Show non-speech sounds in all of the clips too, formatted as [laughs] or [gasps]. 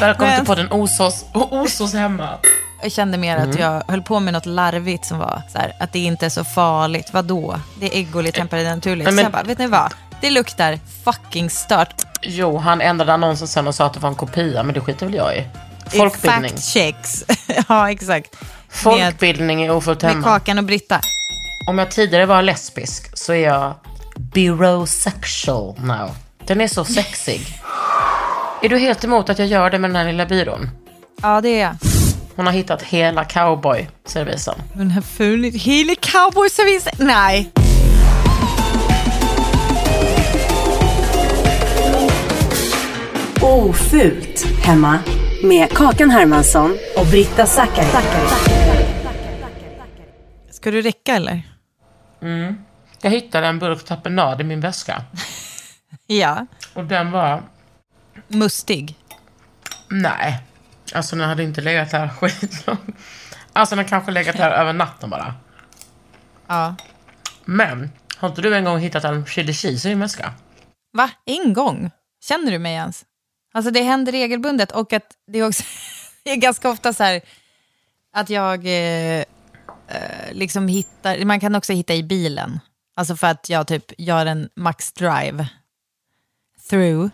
Välkommen Men- till podden Osos, Osos hemma. Jag kände mer att jag höll på med något larvigt som var så här, att det inte är så farligt. Vadå? Det är ägg och lite tempererad naturligt. Men- Så jag bara, vet ni vad? Det luktar fucking stört. Jo, han ändrade annonsen sen och sa att det var en kopia, men det skiter väl jag i. Folkbildning. Fact checks. [laughs] ja, exakt. Med, Folkbildning är ofullt med hemma. Kakan och Britta. Om jag tidigare var lesbisk så är jag birosexual now. Den är så sexig. Är du helt emot att jag gör det med den här lilla byrån? Ja, det är jag. Hon har hittat hela cowboy-servisen. Hon har funnit hela cowboyservicen. Nej. Ofult hemma med Kakan Hermansson och Britta Zackari. Ska du räcka eller? Jag hittade en burk tapenad i min väska. [laughs] Ja. Och den var... Mustig. Nej. Alltså den hade inte legat här [laughs] skitlångt. Alltså den kanske legat här över natten bara. Ja. Men, har inte du en gång hittat en chili cheese i din väska? Va? En gång? Känner du mig ens? Alltså det händer regelbundet och att det är också [laughs] det är ganska ofta så här att jag eh, eh, liksom hittar, man kan också hitta i bilen. Alltså för att jag typ gör en max drive through.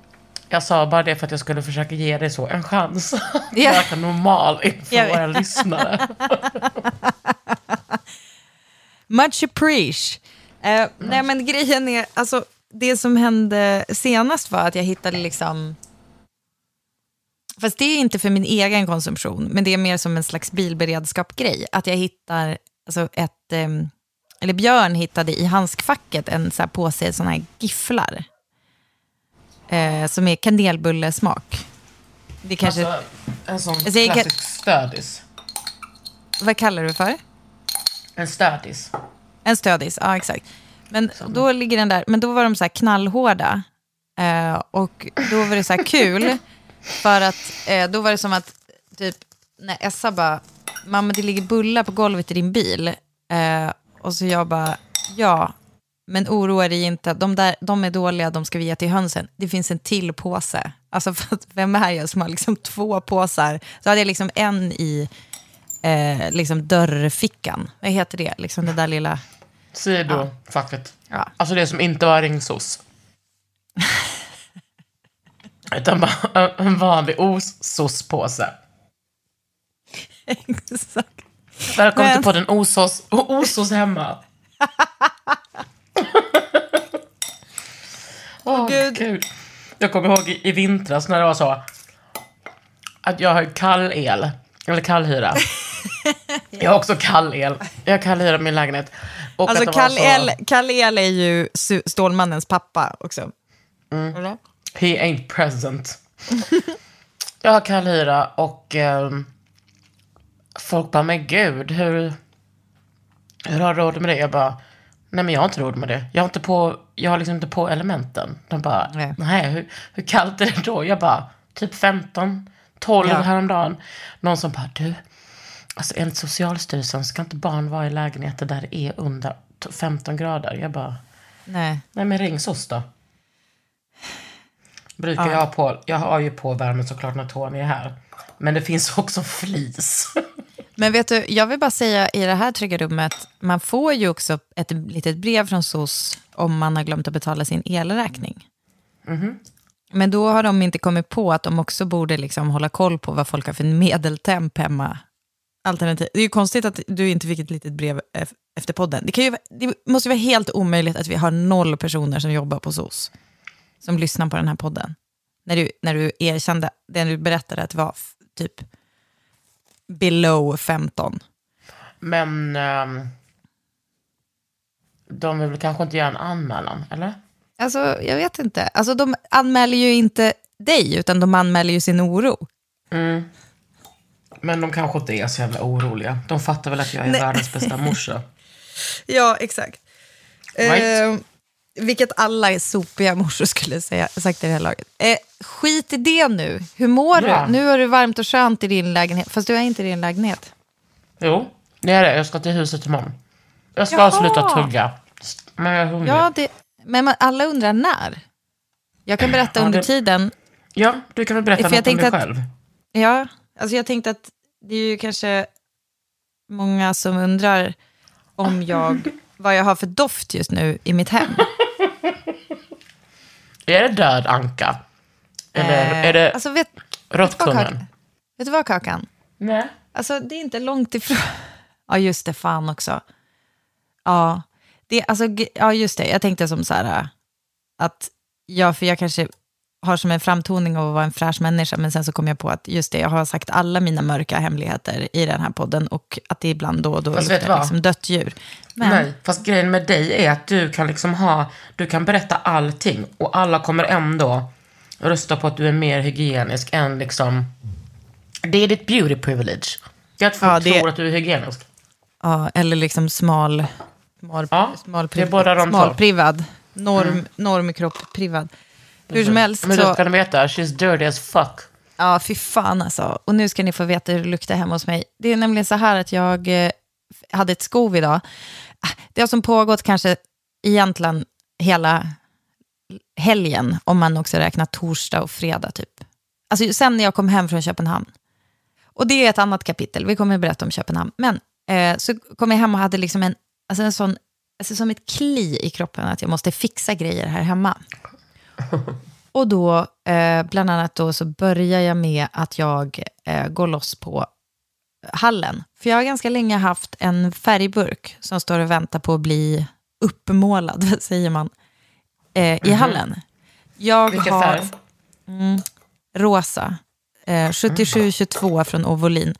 Jag sa bara det för att jag skulle försöka ge dig så en chans. [laughs] Ja. Verka normal inför vet. våra lyssnare. [laughs] Much appreciate. Eh, nej men grejen är, alltså det som hände senast var att jag hittade liksom, fast det är inte för min egen konsumtion, men det är mer som en slags bilberedskap-grej. Att jag hittar, alltså ett, ehm, eller Björn hittade i handskfacket en så här påse sådana här gifflar. Eh, som är kanelbullesmak. Det kanske, Alltså, en sån Alltså, kan- klassisk stödis. vad kallar du för? En stödis. En stödis, ja exakt. Men då ligger den där, men då var de så här knallhårda. Eh, och då var det så här kul, [laughs] för att eh, då var det som att typ när Essa bara, mamma det ligger bullar på golvet i din bil. Eh, och så jag bara, ja, men oroa dig inte, de, där, de är dåliga, de ska vi ge till hönsen. Det finns en till påse. Alltså [laughs] vem är jag som har liksom två påsar? Så hade jag liksom en i eh, liksom dörrfickan. Vad heter det? Liksom det där lilla... Sidofacket. Ja. Alltså det som inte var ringsos. [laughs] Utan bara en vanlig osospåse. Exakt. Välkommen Men- till podden Osos, Osos hemma. [laughs] Åh, Gud. Gud. Jag kommer ihåg i, i vintras när det var så att jag har kall el, eller kallhyra. [laughs] Jag har också kall el. Jag har kallhyra i min lägenhet. Och Alltså Kalle så- El, Kalle El är ju Stålmannens pappa också. Eller? He ain't present. [laughs] jag har kallhyra och ehm, folk bara, men gud, hur, hur har du råd med det? Jag bara, Nej, men jag har inte råd med det. Jag har, inte på, jag har liksom inte på elementen. De bara, Nej. nej, hur, hur kallt är det då? Jag bara, typ 15, 12 Ja. häromdagen. Någon som bara, du, alltså enligt Socialstyrelsen ska inte barn vara i lägenheter där det är under t- 15 grader. Jag bara, Nej. nej men ring SOS då. Brukar jag ha på, jag har ju på värmen såklart när Tony är här. Men det finns också flis. [laughs] Men vet du, jag vill bara säga i det här trygga rummet, man får ju också ett litet brev från SOS om man har glömt att betala sin elräkning. Men då har de inte kommit på att de också borde liksom hålla koll på vad folk har för medeltemp hemma. Alternativ. Det är ju konstigt att du inte fick ett litet brev ef- efter podden. Det, kan ju, det måste ju vara helt omöjligt att vi har noll personer som jobbar på SOS som lyssnar på den här podden. När du, när du erkände, det du berättade att det var typ below 15. Men ehm, de vill kanske inte göra en anmälan, eller? Alltså, jag vet inte. Alltså, de anmäler ju inte dig, utan de anmäler ju sin oro. Men de kanske inte är så jävla oroliga. De fattar väl att jag är världens bästa morsa. [laughs] Ja, exakt. Right. Eh, vilket alla sopiga morsor skulle säga, sagt i det här laget. Eh, skit i det nu. Hur mår Ja. du? Nu har du varmt och skönt i din lägenhet. Fast du är inte i din lägenhet. Jo, det är det. Jag ska till huset imorgon. Jag ska Jaha. sluta tugga. Men jag är hungrig. Ja, Ja, det, men man, alla undrar när. Jag kan berätta Ja, under det- tiden. du kan väl berätta För något om dig att- själv? Ja, alltså jag tänkte att det är ju kanske många som undrar om jag, vad jag har för doft just nu i mitt hem. Är det död anka? Eller Eh, är det alltså vet, råttkungen? Vet du vad Kakan? Nej. Alltså det är inte långt ifrån. [laughs] Ja just det, fan också. Ja, det, alltså, ja just det, jag tänkte som så här äh, att, ja för jag kanske har som en framtoning av att vara en fräsch människa, men sen så kom jag på att just det, jag har sagt alla mina mörka hemligheter i den här podden och att det ibland då och då Fast luktar liksom dött djur. Men, Nej, fast grejen med dig är att du kan liksom ha, du kan berätta allting och alla kommer ändå rösta på att du är mer hygienisk än liksom, det är ditt beauty privilege. Det är att folk Ja, det- tror att du är hygienisk. Ja, eller liksom smal, smal, Ja, smal, det är båda de två. smalprivad, norm, normkropp-privad. Hur som helst Men så... då ska ni veta, she's dirty as fuck. Ja, fy fan alltså. Och nu ska ni få veta hur det luktar hemma hos mig. Det är nämligen så här att jag eh, hade ett skov idag. Ah, Det har som pågått kanske egentligen hela helgen, om man också räknar torsdag och fredag typ. Alltså sen när jag kom hem från Köpenhamn. Och det är ett annat kapitel, vi kommer att berätta om Köpenhamn. Men eh, så kom jag hem och hade liksom en, alltså en sån, alltså som ett kli i kroppen att jag måste fixa grejer här hemma. [laughs] Och då, eh, bland annat då, så börjar jag med att jag eh, går loss på hallen. För jag har ganska länge haft en färgburk som står och väntar på att bli uppmålad, [laughs] säger man, eh, i hallen. Jag Vilken har färg? rosa, eh, 7722 från Ovolin.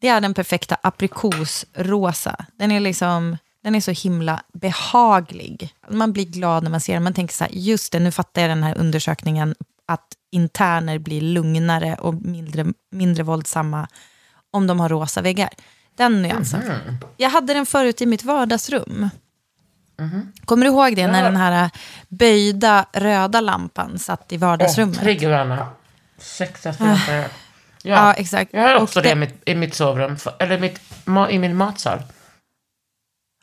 Det är den perfekta aprikosrosa. Den är liksom... Den är så himla behaglig. Man blir glad när man ser den. Man tänker så här, just det, nu fattar jag den här undersökningen att interner blir lugnare och mindre, mindre våldsamma om de har rosa väggar. Den nyansen. Jag hade den förut i mitt vardagsrum. Kommer du ihåg det, när den här böjda röda lampan satt i vardagsrummet? Trigger varandra. Sexigaste människan jag vet. Ja, Ja, exakt. Jag har Och också det i det- mitt, i mitt sovrum, eller mitt, i min matsal.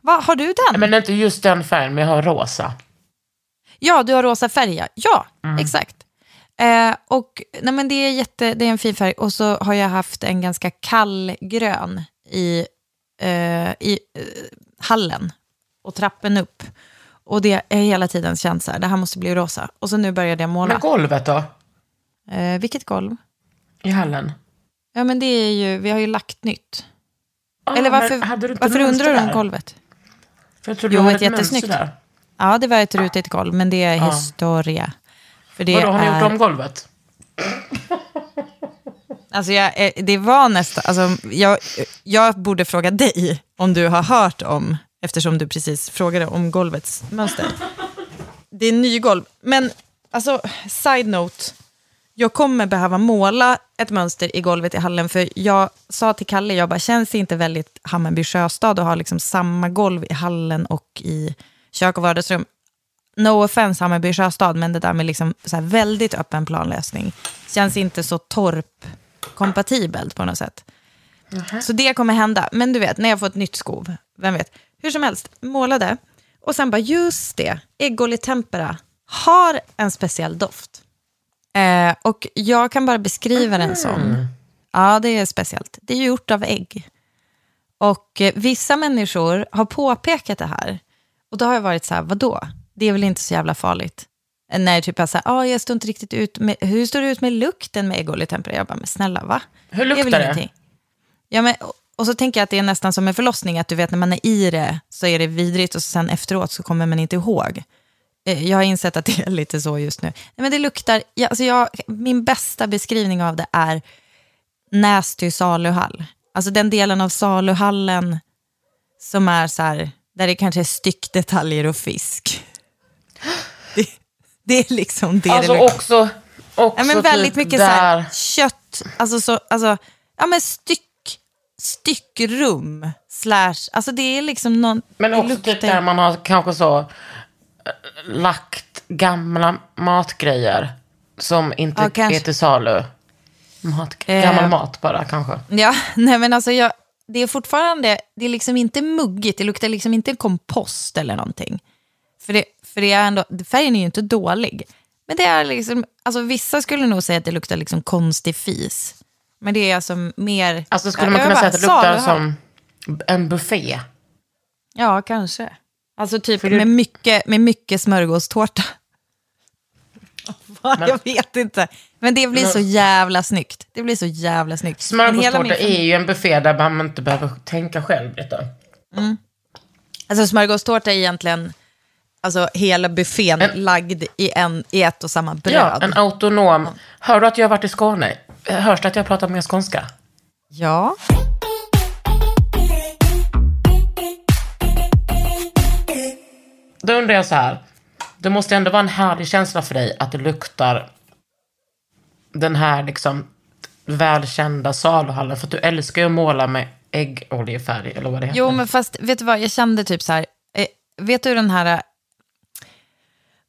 Va, har du den? Men inte just den färgen, men jag har rosa. Ja, du har rosa färg, ja. Ja, Mm. exakt. Eh, och, nej, men det, är jätte, det är en fin färg. Och så har jag haft en ganska kall grön i, eh, i eh, hallen och trappen upp. Och det är hela tiden känt så här, det här måste bli rosa. Och så nu började jag måla. Men golvet då? Eh, vilket golv? I hallen? Ja, men det är ju, vi har ju lagt nytt. Ah, Eller varför, varför undrar du om golvet? För jag trodde Jo, du hade ett ett jättesnyggt. där. Ja, det var ett rutigt golv, men det är historia. För det Vadå, har ni är... gjort om golvet? Alltså jag, det var nästan, alltså jag, jag borde fråga dig om du har hört om, eftersom du precis frågade om golvets mönster. Det är nygolv, men alltså side note, jag kommer behöva måla ett mönster i golvet i hallen, för jag sa till Kalle, jag bara, känns det inte väldigt Hammarby sjöstad att ha liksom samma golv i hallen och i kök och vardagsrum. No offense Hammarby sjöstad, men det där med liksom så väldigt öppen planlösning känns inte så torp-kompatibelt på något sätt. Så det kommer hända. Men du vet, när jag får ett nytt skov, vem vet. Hur som helst, målade. Och sen bara, just det, Eggoli Tempera har en speciell doft. Eh, och jag kan bara beskriva den som, ja det är speciellt. Det är gjort av ägg. Och eh, vissa människor har påpekat det här. Och då har jag varit så här, vadå? Det är väl inte så jävla farligt? Eh, När typ jag säger, ah, jag står inte riktigt ut med, hur står det ut med lukten med äggolja tempera? Jag bara, men snälla va? Hur luktar det? ingenting. Ja, men, och- och så tänker jag att det är nästan som en förlossning, att du vet när man är i det så är det vidrigt och sen efteråt så kommer man inte ihåg. Eh, Jag har insett att det är lite så just nu. Nej, men det luktar, ja, alltså jag, min bästa beskrivning av det är Nästy saluhall. Alltså den delen av saluhallen som är så här, där det kanske är styckdetaljer och fisk. Det, det är liksom det Alltså det luktar. också, också Ja, men väldigt typ mycket så här, kött, alltså, så, alltså ja, men styck, styckrum, slash, alltså det är liksom någon... Men också typ där man har kanske så lagt gamla matgrejer som inte Ja, kanske. är till salu. Mat, Eh. Gammal mat bara kanske. Ja, [laughs] nej men alltså jag, det är fortfarande, det är liksom inte muggigt, det luktar liksom inte kompost eller någonting. För det, för det är ändå, färgen är ju inte dålig. Men det är liksom, alltså vissa skulle nog säga att det luktar liksom konstig fis. Men det är alltså mer... Alltså skulle man kunna bara, säga att det luktar som en buffé? Ja, kanske. Alltså typ För med, mycket, med mycket smörgåstårta. [laughs] Men- jag vet inte. Men det blir Men- så jävla snyggt. Det blir så jävla snyggt. Min Smörgåstårta familj- är ju en buffé där man inte behöver tänka själv lite. Alltså smörgåstårta är egentligen alltså, hela buffén En- lagd i, en, i ett och samma bröd. Ja, en autonom. Hör du att jag har varit i Skåne? Hörs det att jag pratar mer skånska? ja. Då undrar jag så här. Det måste ändå vara en härlig känsla för dig att det luktar den här liksom välkända saluhallen. För att du älskar ju att måla med äggoljefärg eller vad det heter. Jo, men fast vet du vad, jag kände typ så här, eh, vet du den här, eh,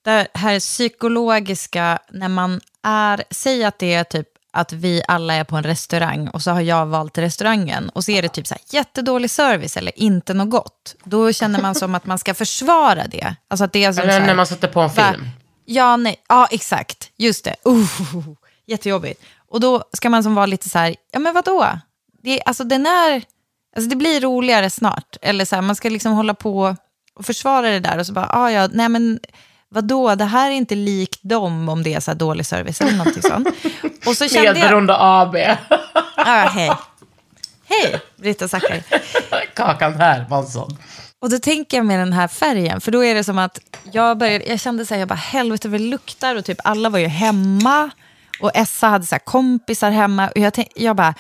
det här psykologiska, när man är, säg att det är typ att vi alla är på en restaurang och så har jag valt restaurangen och så är det typ så här jättedålig service eller inte något gott. Då känner man som att man ska försvara det. Alltså att det är Eller här, när man sätter på en Va? film. Ja, nej. Ja, exakt. Just det. Uh, jättejobbigt. Och då ska man som vara lite så här, ja men vadå? Det, alltså den är, alltså det blir roligare snart. Eller så här, man ska liksom hålla på och försvara det där och så bara, ah, ja, nej men vadå, det här är inte likt dem om det är så här dålig service eller någonting sånt. Och så kände jag, Medberoende AB. ja, hej. Hej, Britta Zackari. Kakan Hermansson. Och då tänker jag med den här färgen, för då är det som att jag började, jag kände så här, jag bara helvete vad det luktar och typ alla var ju hemma och Essa hade så här kompisar hemma och jag, tänk, jag bara,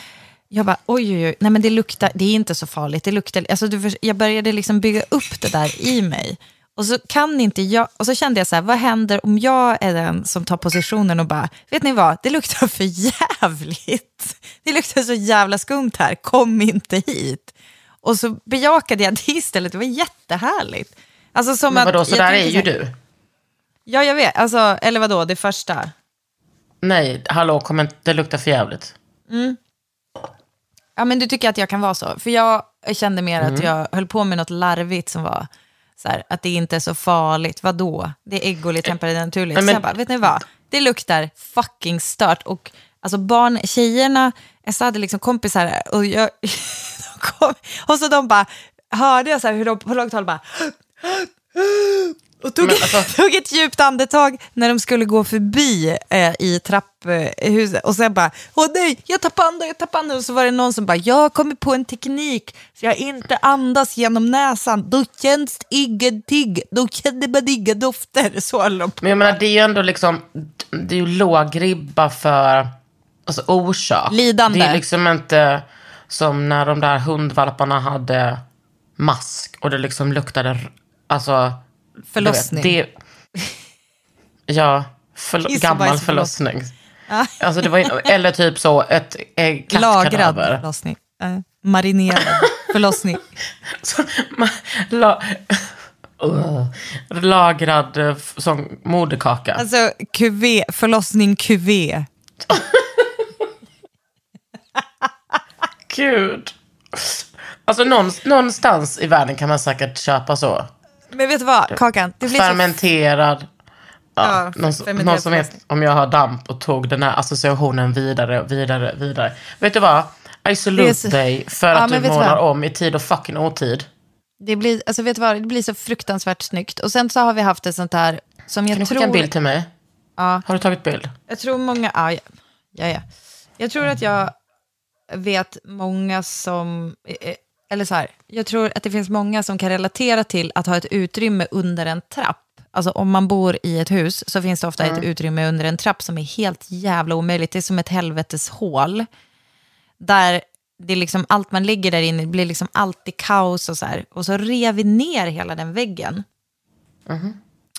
jag bara oj oj oj, nej men det luktar, det är inte så farligt, det luktar, alltså du, jag började liksom bygga upp det där i mig. Och så kan inte jag, och så kände jag så här, vad händer om jag är den som tar positionen och bara, vet ni vad, det luktar för jävligt. Det luktar så jävla skumt här, kom inte hit. Och så bejakade jag det istället, det var jättehärligt. Alltså som Men vadå, att, så där är ju du. Ja, jag vet. Alltså, eller vadå, det första? Nej, hallå, kom inte, det luktar för jävligt. Ja, men du tycker att jag kan vara så? För jag kände mer Mm. att jag höll på med något larvigt som var här, att det inte är så farligt. Vadå? Det är äggoljetempererad naturligt. Nej, Så men- jag bara, vet ni vad? Det luktar fucking stört. Och alltså barn, tjejerna, jag hade liksom kompisar och jag, [laughs] och så de bara, hörde jag så här hur de på långt håll bara, och tog, alltså- tog ett djupt andetag när de skulle gå förbi eh, i trapphuset. Och sen bara, åh nej, jag tappade andan, jag tappade andan. Och så var det någon som bara, jag har kommit på en teknik så jag inte andas genom näsan. Då känns ingenting, då känner man inga dofter. Så de på. Men jag menar, det är ju ändå liksom, det är ju låg ribba för alltså, orsak. Lidande. Det är liksom inte som när de där hundvalparna hade mask och det liksom luktade, alltså... Förlossning. det, ja, förlo- gammal förlossning. Alltså det var, eller typ så, ett eh, [laughs] Lagrad förlossning. Eh, marinerad [laughs] förlossning. Så, man, la, Uh, lagrad f- som moderkaka. Alltså, kuvé, förlossning kuvé. [laughs] Gud. Alltså någonstans i världen kan man säkert köpa så. Men vet du vad, Kakan? Det blir så... Fermenterad. Ja, Ja, någon, fermenterad någon som vet om jag har damp och tog den här associationen vidare, vidare, vidare. Vet du vad? I salute så- dig för Ja, att du du målar om i tid och fucking otid. Det blir, alltså vet du vad, det blir så fruktansvärt snyggt. Och sen så har vi haft ett sånt här som jag Kan du tror... skicka en bild till mig? Ja. Har du tagit bild? Jag tror många, ja, ja, ja, ja. Jag tror att jag vet många som, eh, eller så här, jag tror att det finns många som kan relatera till att ha ett utrymme under en trapp. Alltså om man bor i ett hus så finns det ofta ett utrymme under en trapp som är helt jävla omöjligt. Det är som ett helveteshål. Där det är liksom allt man ligger där inne, det blir liksom alltid kaos och så här. Och så rev vi ner hela den väggen.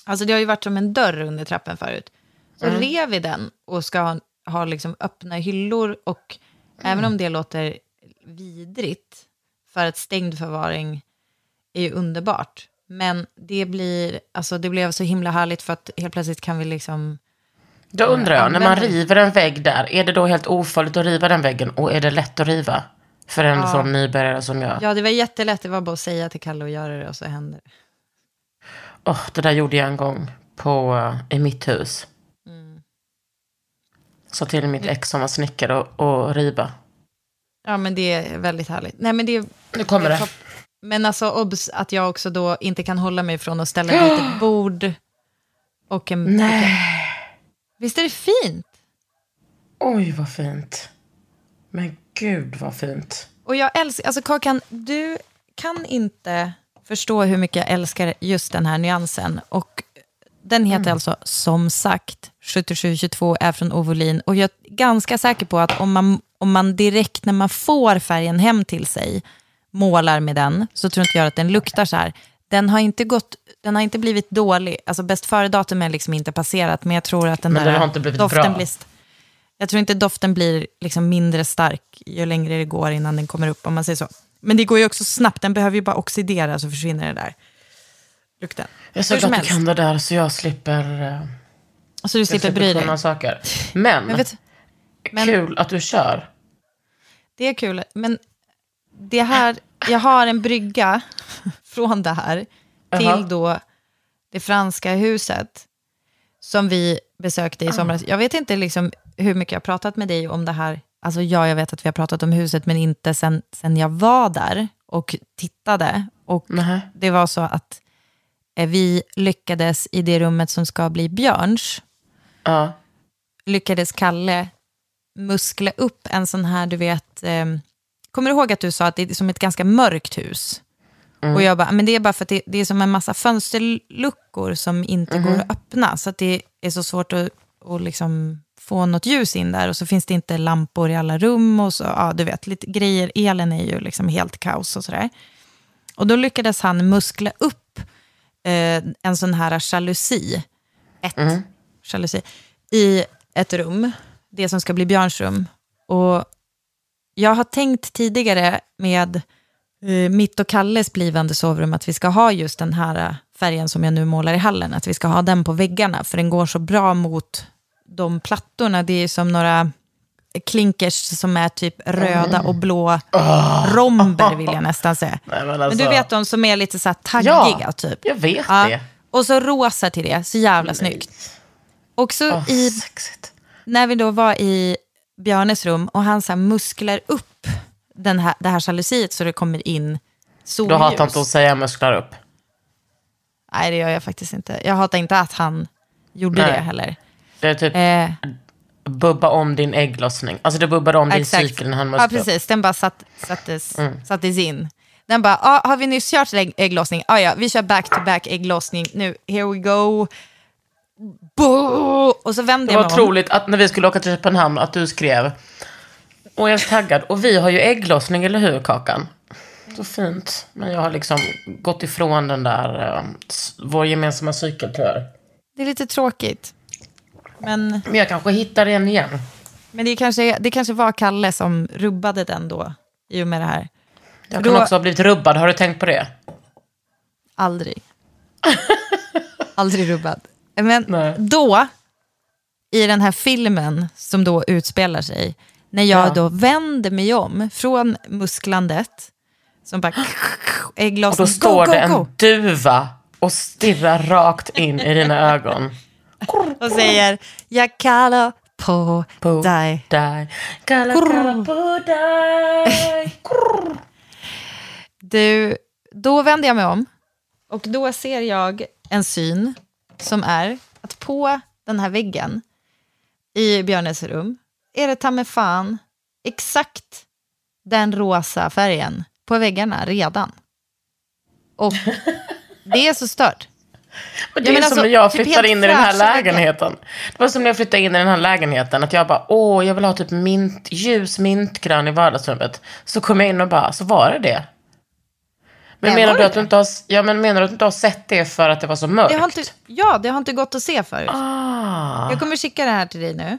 Alltså det har ju varit som en dörr under trappen förut. Så rev vi den och ska ha, ha liksom öppna hyllor och även om det låter vidrigt för att stängd förvaring är ju underbart. Men det blir, alltså det blev så himla härligt för att helt plötsligt kan vi liksom, Då undrar jag, när man river en vägg där, är det då helt ofarligt att riva den väggen? Och är det lätt att riva? För en sån nybörjare som jag. ja det var jättelätt, det var bara att säga till Kalle att göra det och så händer det. Åh, det där gjorde jag en gång på, eh, i mitt hus. Mm. Sa till mitt ex som var snickare och, och riva. Ja men det är väldigt härligt. Nej men det är Nu kommer det. Men alltså obs att jag också då inte kan hålla mig från att ställa dit ett bord och en... Nej. Visst är det fint? Oj, vad fint. Men gud, vad fint. Och jag älskar, alltså Kakan, du kan inte förstå hur mycket jag älskar just den här nyansen. Och den heter alltså Som sagt 7722 är från Ovolin. Och jag är ganska säker på att om man, om man direkt när man får färgen hem till sig målar med den så tror inte jag att den luktar så här. Den har inte, gått, den har inte blivit dålig. Alltså bäst före-datum är liksom inte passerat, men jag tror att den Men där den har inte blivit doften bra. blir... Jag tror inte doften blir liksom mindre stark ju längre det går innan den kommer upp, om man säger så. Men det går ju också snabbt, den behöver ju bara oxidera så försvinner det där lukten. Jag är så glad att du kan det där så jag slipper, eh, Så du jag slipper bry dig. saker. Men, Men vet, men- kul att du kör. det är kul, men det här, jag har en brygga [laughs] från det här till Jaha. då det franska huset som vi besökte i somras. Jag vet inte liksom hur mycket jag har pratat med dig om det här. Alltså ja, jag vet att vi har pratat om huset, men inte sen, sen jag var där och tittade. Och Nähä. det var så att eh, vi lyckades i det rummet som ska bli Björns, Ja. lyckades Kalle muskla upp en sån här, du vet, eh, kommer du ihåg att du sa att det är som ett ganska mörkt hus? Och jag bara, men det är bara för att det, det är som en massa fönsterluckor som inte går att öppna, så att det är så svårt att, att liksom få något ljus in där, och så finns det inte lampor i alla rum, och så, ja du vet, lite grejer, elen är ju liksom helt kaos och sådär. Och då lyckades han muskla upp eh, en sån här jalusi, ett. Jalusi, i ett rum, det som ska bli Björns rum. Och jag har tänkt tidigare med eh, mitt och Kalles blivande sovrum att vi ska ha just den här eh, färgen som jag nu målar i hallen, att vi ska ha den på väggarna, för den går så bra mot de plattorna. Det är som några klinkers som är typ röda och blå romber, vill jag nästan säga. [laughs] Nej, men Men alltså, du vet de som är lite så här taggiga, Ja, typ. jag vet Ja. det. Och så rosa till det, så jävla snyggt. Och så Åh, i sexigt. När vi då var i Björnes rum och han så här musklar upp den här, det här jalusiet så det kommer in solljus. Du hatar inte att säga musklar upp. Nej, det gör jag faktiskt inte. Jag hatar inte att han gjorde Nej. det heller. Det är typ Eh, bubba om din ägglossning. Alltså det bubbade om din cykel när han Ja, musklade upp. precis. Den bara satt, sattes, Mm. sattes in. Den bara, ah, har vi nyss kört ägg, ägglossning? Ah, ja, vi kör back-to-back ägglossning. Nu, here we go. Boo! Och så vände Det jag var mig om. otroligt att när vi skulle åka till Köpenhamn att du skrev och jag är taggad. Och vi har ju ägglossning, eller hur Kakan? Så fint. Men jag har liksom gått ifrån den där, s- vår gemensamma cykel tyvärr. Det är lite tråkigt. Men, Men jag kanske hittar den igen. men det, kanske, det kanske var Kalle som rubbade den då, i och med det här. Jag Då- kan också ha blivit rubbad, har du tänkt på det? Aldrig. Aldrig rubbad. Men Nej. då, i den här filmen som då utspelar sig, när jag Ja. då vänder mig om från musklandet, som bara [gasps] är Och glasen, då står go, det go, en go, duva och stirrar rakt in i dina ögon. [laughs] och säger jag kallar på, På dig. dig. Kalla, kalla på dig. [laughs] Du, då vänder jag mig om och då ser jag en syn som är att på den här väggen i Björnes rum är det ta mig fan exakt den rosa färgen på väggarna redan. Och [laughs] det är så stört. Och det är alltså, som när jag typ flyttade helt in i den här lägenheten. Det var som när jag flyttade in i den här lägenheten. Att jag bara, åh, jag vill ha typ mint, ljus mintgrön i vardagsrummet. Så kom jag in och bara, så var det det. Men menar du att du inte har, ja, men menar du att du inte har sett det för att det var så mörkt? Det har inte, ja, det har inte gått att se förut. Ah. Jag kommer skicka det här till dig nu.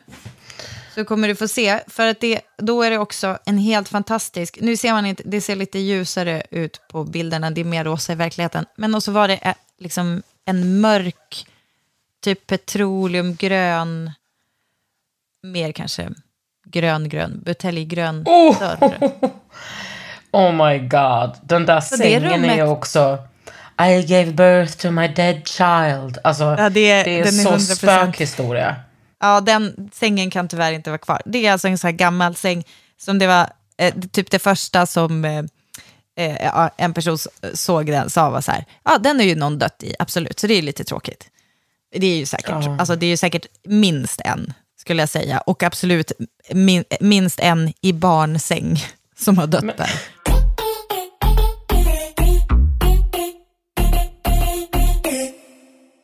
Så kommer du få se. För att det, då är det också en helt fantastisk... Nu ser man inte, det ser lite ljusare ut på bilderna. Det är mer rosa i verkligheten. Men också var det eh, liksom en mörk, typ petroleumgrön, mer kanske grön-grön, buteljgrön Oh! dörr. Oh my god. Den där det sängen är ju också... I gave birth to my dead child. Alltså, Ja, det är- det är är så 100%. spökhistoria. Ja, den sängen kan tyvärr inte vara kvar. Det är alltså en sån här gammal säng som det var eh, typ det första som eh, eh, en person såg den sa var så här, ja den är ju någon dött i, absolut, så det är lite tråkigt. Det är ju säkert, Ja. alltså det är ju säkert minst en, skulle jag säga, och absolut min, minst en i barnsäng som har dött där.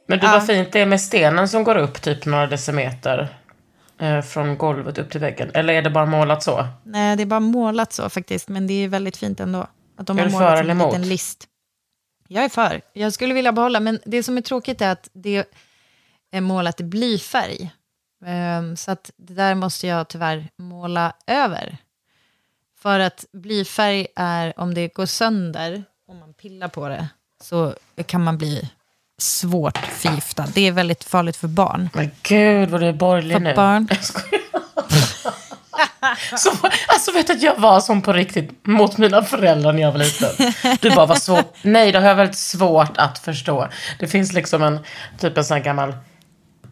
Men du, Ja. vad fint det är med stenen som går upp typ några decimeter eh, från golvet upp till väggen. Eller är det bara målat så? Nej, det är bara målat så faktiskt, men det är väldigt fint ändå. Att de Är har du för eller emot? list. Jag är för. Jag skulle vilja behålla, men det som är tråkigt är att det är målat i blyfärg. Ehm, så att det där måste jag tyvärr måla över. För att blyfärg är, om det går sönder, om man pillar på det, så kan man bli svårt förgiftad. Det är väldigt farligt för barn. Men gud vad du är borgerlig För nu. barn. Så, alltså vet du att jag var som på riktigt mot mina föräldrar när jag var liten. Du bara var så, nej det har jag väldigt svårt att förstå. Det finns liksom en, typ en sån här gammal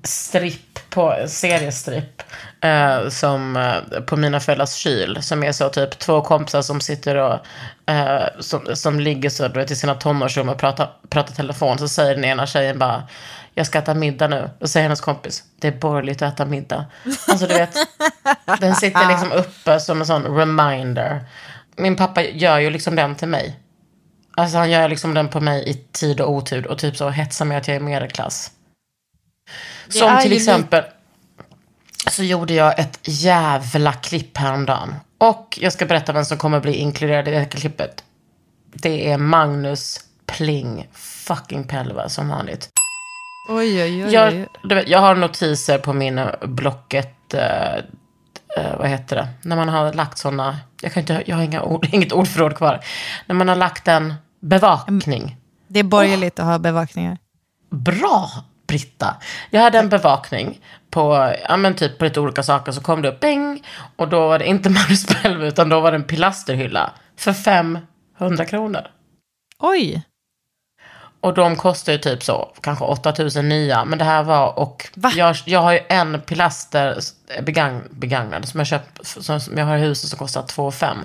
stripp på, seriestripp eh, som eh, på mina föräldrars kyl som är så typ två kompisar som sitter och eh, som, som ligger så du vet, i sina tonårsrum och pratar, pratar telefon så säger den ena tjejen bara jag ska äta middag nu. Då säger hennes kompis, det är borgerligt att äta middag. Alltså du vet, den sitter liksom uppe som en sån reminder. Min pappa gör ju liksom den till mig. Alltså han gör liksom den på mig i tid och otur och typ så hetsar mig att jag är medelklass. Det Som till exempel så gjorde jag ett jävla klipp häromdagen. Och jag ska berätta vem som kommer bli inkluderad i det här klippet. Det är Magnus Pling fucking Pelva som vanligt. Oj, oj, oj. Jag, vet, jag har notiser på min eh, Blocket, eh, eh, vad heter det, när man har lagt sådana, jag, kan inte, jag har inga ord, [laughs] inget ordförråd kvar, när man har lagt en bevakning. Det är borgerligt att ha bevakningar. Bra, Britta. Jag hade en bevakning på, ja men typ på lite olika saker, så kom det upp bing, och då var det inte [laughs] Magnus Pelve, utan då var det en pilasterhylla för 500 kronor. Oj, Och de kostar ju typ så, kanske 8000 nya. Men det här var, och Va? jag, jag har ju en pilaster begagn, begagnad som jag köpt, som, som jag har i huset som kostar 2 5.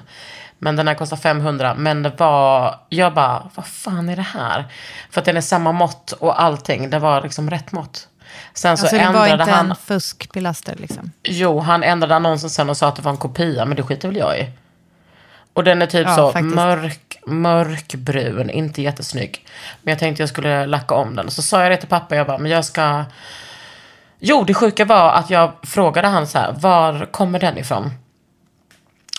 Men den här kostar 500. Men det var, jag bara, vad fan är det här? För att den är samma mått och allting. Det var liksom rätt mått. Sen så alltså det var ändrade inte han, en fuskpilaster liksom. jo han ändrade annonsen sen och sa att det var en kopia. Men det skiter väl jag i. Och den är typ Ja, så faktiskt. mörk, mörkbrun, inte jättesnygg. Men jag tänkte jag skulle lacka om den. Så sa jag det till pappa, jag bara, men jag ska... Jo, det sjuka var att jag frågade han så här, var kommer den ifrån?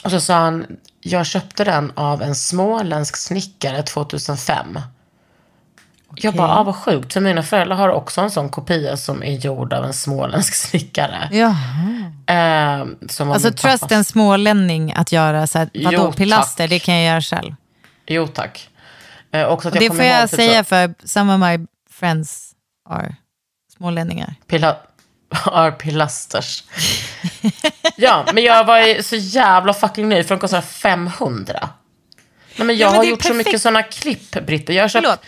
Och så sa han, jag köpte den av en småländsk snickare 2005. Jag bara, ah, vad sjukt, för mina föräldrar har också en sån kopia som är gjord av en småländsk [laughs] snickare. Ja. Eh, som Alltså trust pappas- en smålänning att göra så här, vadå, Jo, pilaster, tack. det kan jag göra själv. Jo tack. Eh, också att Och jag det kommer får ihåg jag typ säga så, för some of my friends are smålänningar. Pila [laughs] are pilasters. ja, men jag var så jävla fucking nöjd för de kostar 500. Nej, men jag Ja, men har är gjort så perfekt. mycket sådana klipp, Britta. Jag har köpt... Förlåt.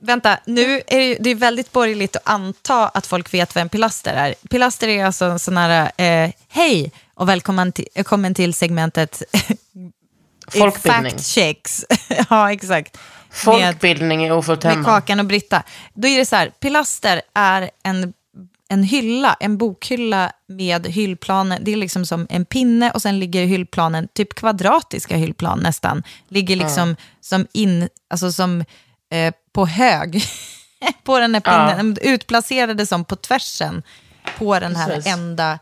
Vänta, nu är det, det är väldigt borgerligt att anta att folk vet vad en pilaster är. Pilaster är alltså en sån här, eh, hej och välkommen till, välkommen till segmentet [laughs] Folkbildning. Fact checks. [laughs] ja, exakt. Med, Folkbildning i ofullt med hemma. Kakan och Britta. Då är det så här, pilaster är en, en hylla, en bokhylla med hyllplanen. Det är liksom som en pinne och sen ligger hyllplanen, typ kvadratiska hyllplan nästan, ligger liksom som in, alltså som eh, på hög [laughs] på den här pinnen, utplacerade som på tvärsen på den här Precis. enda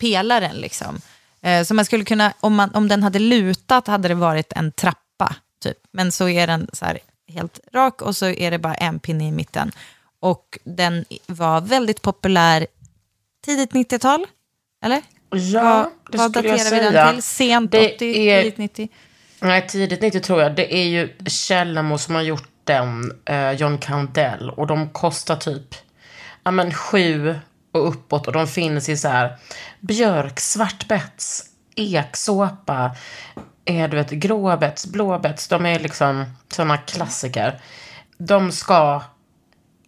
pelaren. Liksom. Eh, så man skulle kunna, om, man, om den hade lutat hade det varit en trappa, typ. men så är den så här helt rak och så är det bara en pinne i mitten. Och den var väldigt populär tidigt 90-tal, eller? Ja, det vad skulle jag daterar vi säga. den till? Sent Det 80, är- tidigt 90? Nej, tidigt 90 tror jag. Det är ju Källamo som har gjort den, eh, John Candell. Och de kostar typ, ja men sju och uppåt. Och de finns i så här björk, svartbets, eksåpa, eh, du vet, gråbets, blåbets. De är liksom sådana klassiker. De ska,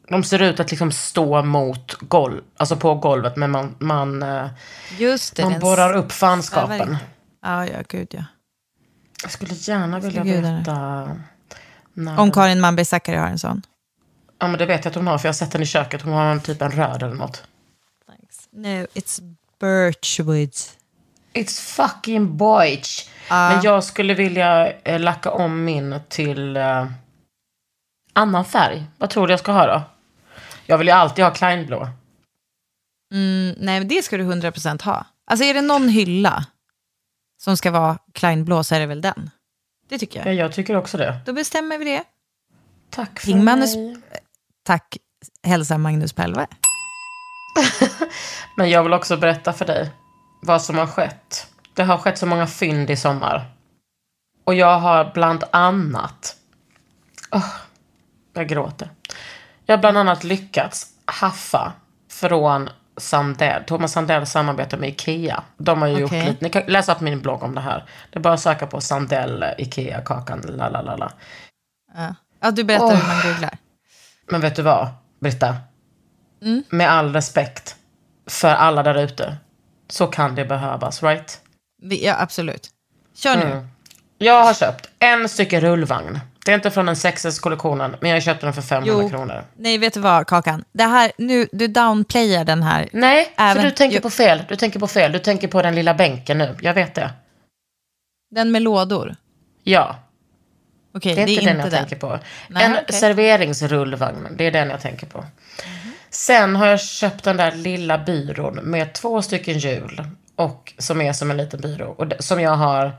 de ser ut att liksom stå mot golv, alltså på golvet. Men man, man, eh, Just det. man borrar upp fanskapen. Ja, ja, gud ja. Jag skulle gärna vilja berätta. när Om Karin Malmberg Zackari har en sån. Ja, men det vet jag att hon har, för jag har sett den i köket. Hon har en typ en röd eller något. No, it's birchwood. It's fucking boych. Men jag skulle vilja eh, lacka om min till eh, annan färg. Vad tror du jag ska ha då? Jag vill ju alltid ha Kleinblå. Mm, nej, men det ska du 100% ha. Alltså är det någon hylla som ska vara kleinblå så är det väl den. Det tycker Ja, jag. jag tycker också det. Då bestämmer vi det. Tack för King Magnus, mig. tack, hälsar Magnus Pelve. [laughs] Men jag vill också berätta för dig vad som har skett. Det har skett så många fynd i sommar. Och jag har bland annat... Åh, jag gråter. Jag har bland annat lyckats haffa från Sandell. Thomas Sandell samarbetar med Ikea. De har ju gjort Okej. lite... Ni kan läsa på min blogg om det här. Det är bara att söka på Sandell, Ikea, kakan, la la la la. Ja. du berättar hur man googlar. Men vet du vad, Britta? Mm. Med all respekt för alla där ute. Så kan det behövas, right? Ja, absolut. Kör nu. Mm. Jag har köpt en stycke rullvagn. Det är inte från den sexes kollektionen, men jag köpte den för 500 Jo. kronor. Nej, vet du vad, Kakan? Det här, nu, du downplayar den här. Nej, Även- för du tänker på fel. Du tänker på fel. Du tänker på den lilla bänken nu. Jag vet det. Den med lådor. Ja, Okej, det är inte den jag den. tänker på. Nej, en okej. serveringsrullvagn, det är den jag tänker på. Sen har jag köpt den där lilla byrån med två stycken hjul. Och som är som en liten byrå. Och det- som jag har...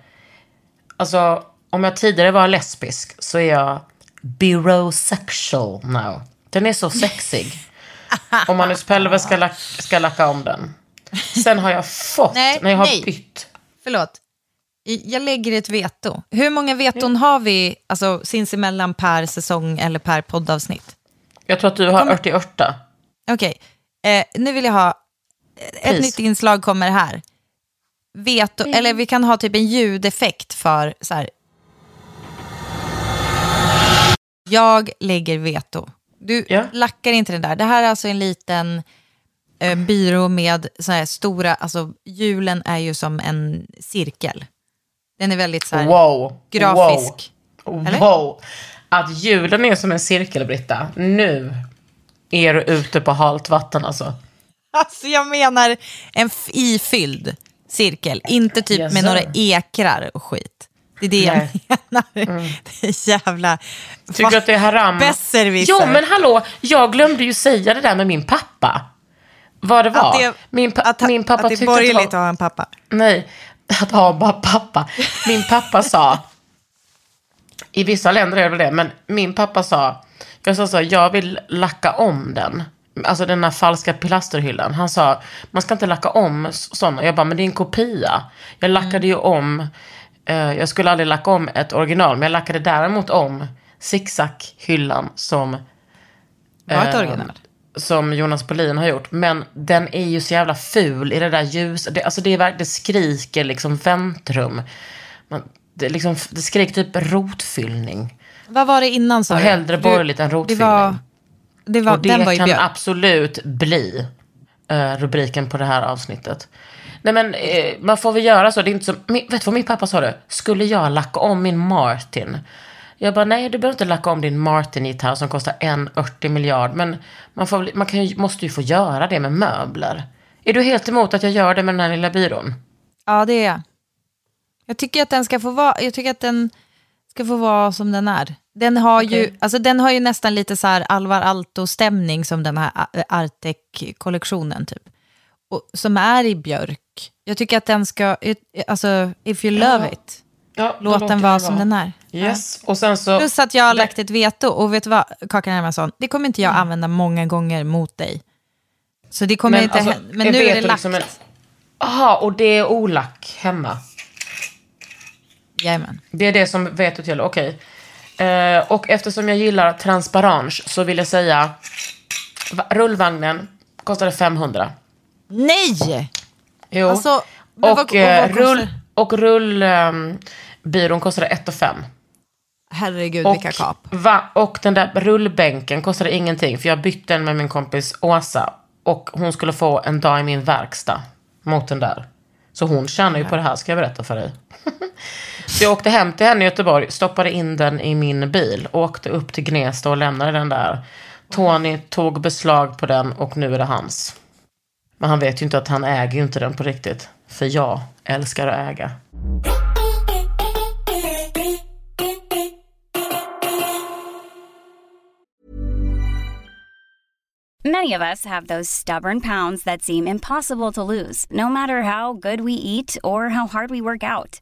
Alltså, om jag tidigare var lesbisk så är jag birosexual now. Den är så sexig. Om Magnus Pelve ska, lack, ska lacka om den. Sen har jag fått, Nej, när jag har nej. bytt. Förlåt. I- Jag lägger ett veto. Hur många veton har vi alltså, sinsemellan per säsong eller per poddavsnitt? Jag tror att du har Kommer- 88. Okej, eh, nu vill jag ha... Ett Pris. nytt inslag kommer här. Veto, eller vi kan ha typ en ljudeffekt för så här. Jag lägger veto. Du Ja. lackar inte den där. Det här är alltså en liten eh, byrå med så här stora, alltså hjulen är ju som en cirkel. Den är väldigt så här Wow. grafisk. Wow. Eller? wow. Att julen är som en cirkel, Britta. Nu är du ute på halt vatten alltså. Alltså jag menar en ifylld cirkel, inte typ Yes, med några ekrar och skit. Det är det jag Nej. Mm. menar. Det är jävla... Tycker du att det är haram? Jo, men hallå, jag glömde ju säga det där med min pappa. Vad det var. Att det, min, pa- att, min pappa att det är tyckte att borgerligt var... att ha en pappa. Nej, att ha bara pappa. Min pappa sa, i vissa länder är det väl det, men min pappa sa, jag sa så, jag vill lacka om den. Alltså den här falska pilasterhyllan. Han sa, man ska inte lacka om sådana. Jag bara, men det är en kopia. Jag lackade ju om, jag skulle aldrig lacka om ett original, men jag lackade däremot om zigzag-hyllan som Var ett Eh, original. Som Jonas Bolin har gjort. Men den är ju så jävla ful i det där ljus. Det, alltså det, är, det skriker liksom väntrum. Man, det, liksom, det skriker typ rotfyllning. Vad var det innan sa du? hellre borgerligt än Det rotfyllning. var, det var, Och det den var ju kan björk. absolut bli eh, Eh, rubriken på det här avsnittet. Nej men eh, man får väl göra så. Det är inte så min, vet du vad min pappa sa då? Skulle jag lacka om min Martin? Jag bara, nej du behöver inte lacka om din Martin-gitarr som kostar 1,80 miljard. Men man, får, man kan ju, måste ju få göra det med möbler. Är du helt emot att jag gör det med den här lilla byrån? Ja, det är jag. Jag tycker att den ska få vara, jag tycker att den ska få vara som den är. Den har, ju, Okej. alltså den har ju nästan lite så här Alvar Aalto-stämning som den här Artec-kollektionen typ. Och, som är i björk. Jag tycker att den ska, alltså if you love it, Ja, låt den vara som den är. Yes. Och sen så... Plus att jag har lagt ett veto, och vet du vad, Kakan Hermansson, det kommer inte jag använda många gånger mot dig. Så det kommer inte alltså, hända, men nu är det lagt. liksom en- Aha, och det är olack hemma. Jajamän. Det är det som vetot gäller, okej. Eh, och eftersom jag gillar transparens så vill jag säga, va- rullvagnen kostade 500. Nej! Jo. Alltså, och, vad- och eh, vad rull, och rullbyrån kostade 1 5. Herregud, Och, vilka kap. va, och den där rullbänken kostade ingenting, för jag bytte den med min kompis Åsa. Och hon skulle få en dag i min verkstad mot den där. Så hon tjänar ju på det här, ska jag berätta för dig. [laughs] Så jag åkte hem till henne i Göteborg, stoppade in den i min bil, åkte upp till Gnesta och lämnade den där. Tony tog beslag på den och nu är det hans. Men han vet ju inte att han äger ju inte den på riktigt. För jag älskar att äga. Many of us have those stubborn pounds that seem impossible to lose, no matter how good we eat or how hard we work out.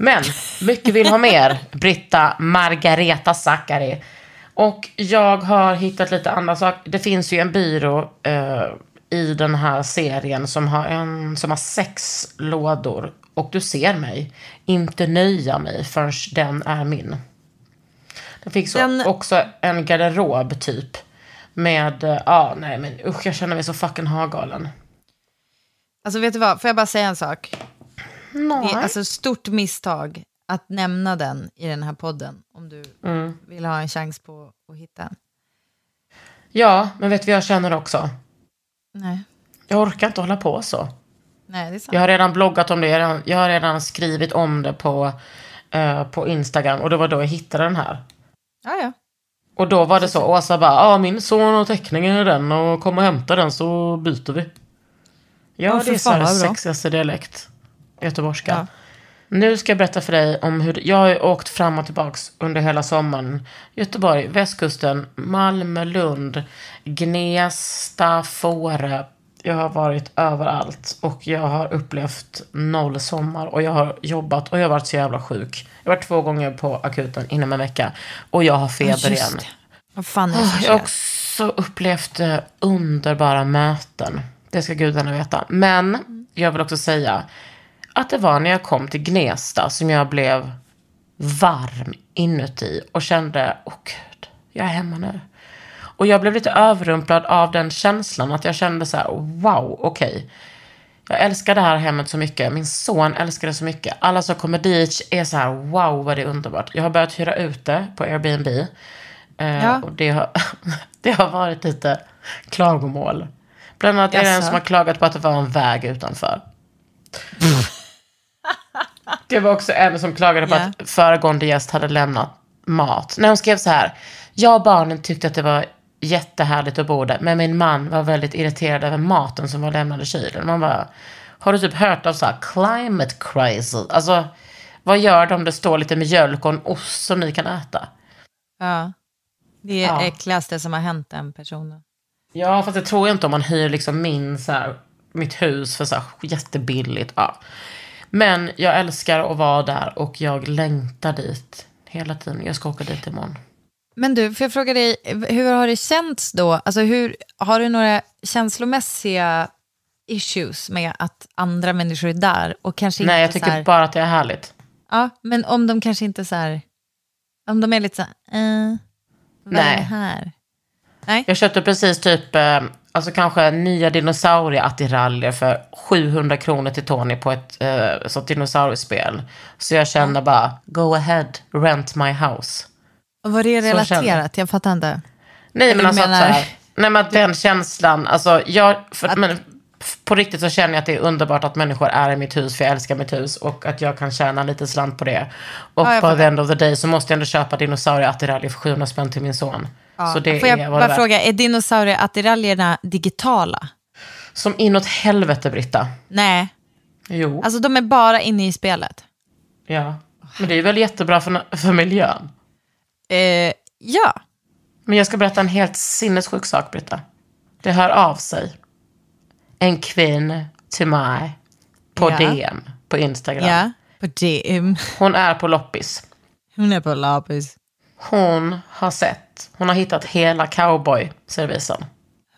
Men mycket vill ha mer, Britta Margareta Zackari. Och jag har hittat lite andra saker. Det finns ju en byrå eh, i den här serien som har, en, som har sex lådor. Och du ser mig inte nöja mig förrän den är min. Det finns Den- också en garderob typ. Med, eh, ja nej men usch jag känner mig så fucking hagalen. Alltså vet du vad, får jag bara säga en sak? Nej. Det är alltså stort misstag att nämna den i den här podden. Om du Mm. vill ha en chans på att hitta den. Ja, men vet du vad jag känner också? Nej, Jag orkar inte hålla på så. Nej det är sant. Jag har redan bloggat om det, jag har redan, jag har redan skrivit om det på, eh, på Instagram och det var då jag hittade den här. Ja, ja. Och då var det så, Åsa bara, ja min son har teckningen i den och kom och hämta den så byter vi. Ja, Åh, det är Sveriges sexigaste dialekt. Göteborgska. Ja. Nu ska jag berätta för dig om hur, jag har åkt fram och tillbaks under hela sommaren. Göteborg, västkusten, Malmö, Lund, Gnesta, Fårö. Jag har varit överallt och jag har upplevt noll sommar och jag har jobbat och jag har varit så jävla sjuk. Jag har varit två gånger på akuten inom en vecka och jag har feber igen. Vad fan är det som Jag har också upplevt eh, underbara möten Det ska gudarna veta. Men jag vill också säga att det var när jag kom till Gnesta som jag blev varm inuti och kände, åh gud, jag är hemma nu. Och jag blev lite överrumplad av den känslan att jag kände så här, wow, okej. Jag älskar det här hemmet så mycket. Min son älskar det så mycket. Alla som kommer dit är så här, wow vad det är underbart. Jag har börjat hyra ut det på Airbnb. Eh, Ja. Och det har, [laughs] det har varit lite klagomål. Bland annat är det en som har klagat på att det var en väg utanför. [laughs] Det var också en som klagade på Ja. att föregående gäst hade lämnat mat. När hon skrev så här. Jag och barnen tyckte att det var jättehärligt att bo där. Men min man var väldigt irriterad över maten som var lämnad i kylen. Man bara, har du typ hört av så här climate crisis? Alltså, vad gör de om det står lite mjölk och en ost som ni kan äta? Ja. Det är Ja. äckligaste som har hänt den personen. Ja, fast det tror jag inte om man hyr liksom min, så här, mitt hus för så här, jättebilligt. Ja. Men jag älskar att vara där och jag längtar dit hela tiden. Jag ska åka dit imorgon. Men du, får jag fråga dig, hur har det känts då? Alltså hur, har du några känslomässiga issues med att andra människor är där? Och kanske Nej, jag tycker här, bara att det är härligt. Ja, men om de kanske inte så här, om de är lite så här, eh, vad är Nej. det här? Nej, Jag köpte precis typ, eh, alltså kanske nya dinosaurieattiraljer för 700 kronor till Tony på ett eh, sånt dinosauriespel. Så jag känner bara, go ahead, rent my house. och var det Så känner relaterat? Jag fattar inte. Nej, men alltså du att, menar- så här, nej, men att den känslan, alltså jag, för, men, f- på riktigt så känner jag att det är underbart att människor är i mitt hus, för jag älskar mitt hus och att jag kan tjäna lite slant på det. Och Ja, på the end of the day så måste jag ändå köpa dinosaurieattiraljer för 700 spänn till min son. Så det Får jag är vad bara fråga, är dinosaurieattiraljerna digitala? Som inåt helvete, Britta. Nej, Jo, alltså de är bara inne i spelet. ja. Men det är väl jättebra för, för miljön. Eh, ja, Men jag ska berätta en helt sinnessjuk sak, Britta. Det hör av sig. En kvinna till mig på Ja. DM på Instagram. ja, på DM. Hon är på loppis. Hon är på lapis. Hon har sett, hon har hittat hela cowboy-servisen.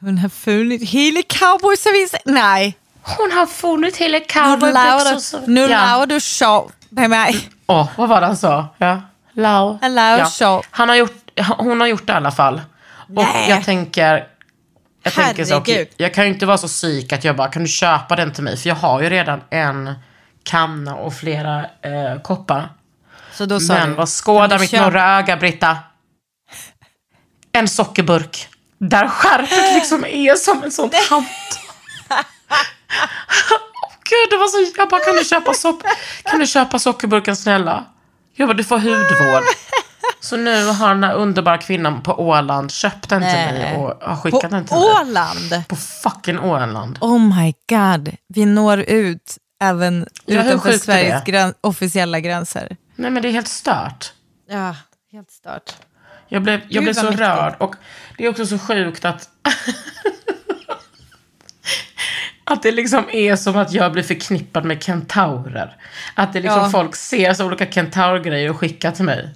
Hon har funnit hela cowboyservicen. Nej, Hon har funnit hela cowboybyxor. nu ja. lavar du show med mig. Åh, vad var det han sa? Ja. Lau. Show. Han har gjort, hon har gjort det i alla fall. Och Nej. jag tänker, jag tänker så, Herregud. jag kan ju inte vara så psyk att jag bara, kan du köpa den till mig? För jag har ju redan en kanna och flera eh, koppar. Så då sa Men du, vad skådar mitt köpa- norra öga, Britta? En sockerburk. Där skärpet liksom är som en sån hand. Åh Gud, det var så... Jag bara, kan du köpa, sopp... kan du köpa sockerburken snälla? Jag bara, du får hudvård. Så nu har den här underbara kvinnan på Åland köpt den till mig och har skickat På den till mig. Åland? På fucking Åland. Oh my god, vi når ut även Ja, utanför Sveriges grän- officiella gränser. Nej men det är helt stört. Ja, helt stört. Jag blev, jag Gud, blev så mäktigt. rörd. Och det är också så sjukt att... [laughs] att det liksom är som att jag blir förknippad med kentaurer. Att det liksom Ja. folk ser så olika kentaurgrejer och skickar till mig.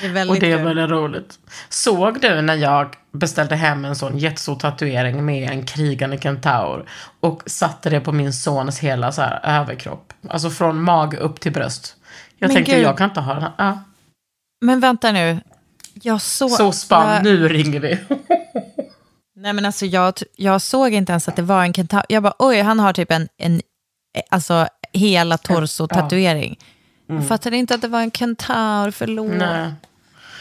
Det Och det är väldigt roligt. Såg du när jag beställde hem en sån jättestor tatuering med en krigande kentaur och satte det på min sons hela så här överkropp? Alltså från mage upp till bröst. Jag Men tänkte, gud. jag kan inte ha den här. Ja. Men vänta nu. Jag såg... Så spann, jag, nu ringer vi. [laughs] Nej men alltså jag, jag såg inte ens att det var en kentaur. Jag bara oj, han har typ en, en alltså hela torso-tatuering. Jag fattade inte att det var en kentaur, förlåt. Mm. Nej.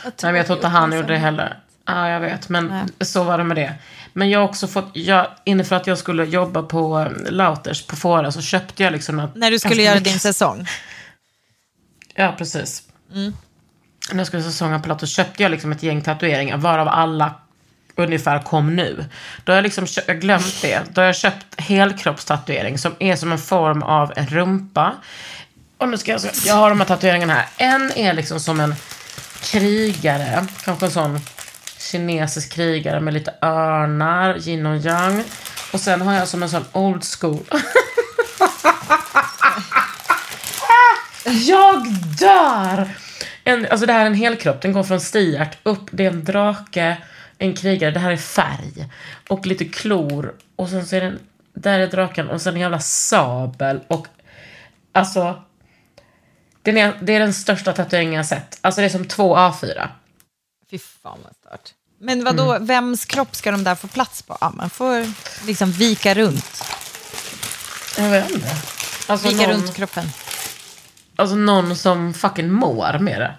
Nej, men jag tror inte han gjorde det heller. Ja, jag vet. Men så var det med det. Men jag har också fått, jag, inför att jag skulle jobba på eh, Lauters på Fåra så köpte jag liksom När du skulle göra mycket- din säsong. Ja, precis. När jag skulle säsonga på Lauters köpte jag liksom ett gäng tatueringar varav alla ungefär kom nu. Då har jag liksom jag glömt det. Då har jag köpt helkroppstatuering som är som en form av en rumpa. Och nu ska jag, jag har de här tatueringarna här. En är liksom som en krigare, kanske en sån kinesisk krigare med lite örnar, yin och yang. Och sen har jag som en sån old school. [laughs] jag dör! En, alltså det här är en hel kropp. den går från stiart upp, det är en drake, en krigare, det här är färg. Och lite klor. Och sen så är den... där är draken och sen en jävla sabel och alltså. Det är, det är den största tatueringen jag sett. Alltså det är som två A4. Fy fan vad stört. Men vad då? vems kropp ska de där få plats på? Ja, man får liksom vika runt. Jag vet inte. Alltså Vika någon, runt kroppen. alltså någon som fucking mår med det.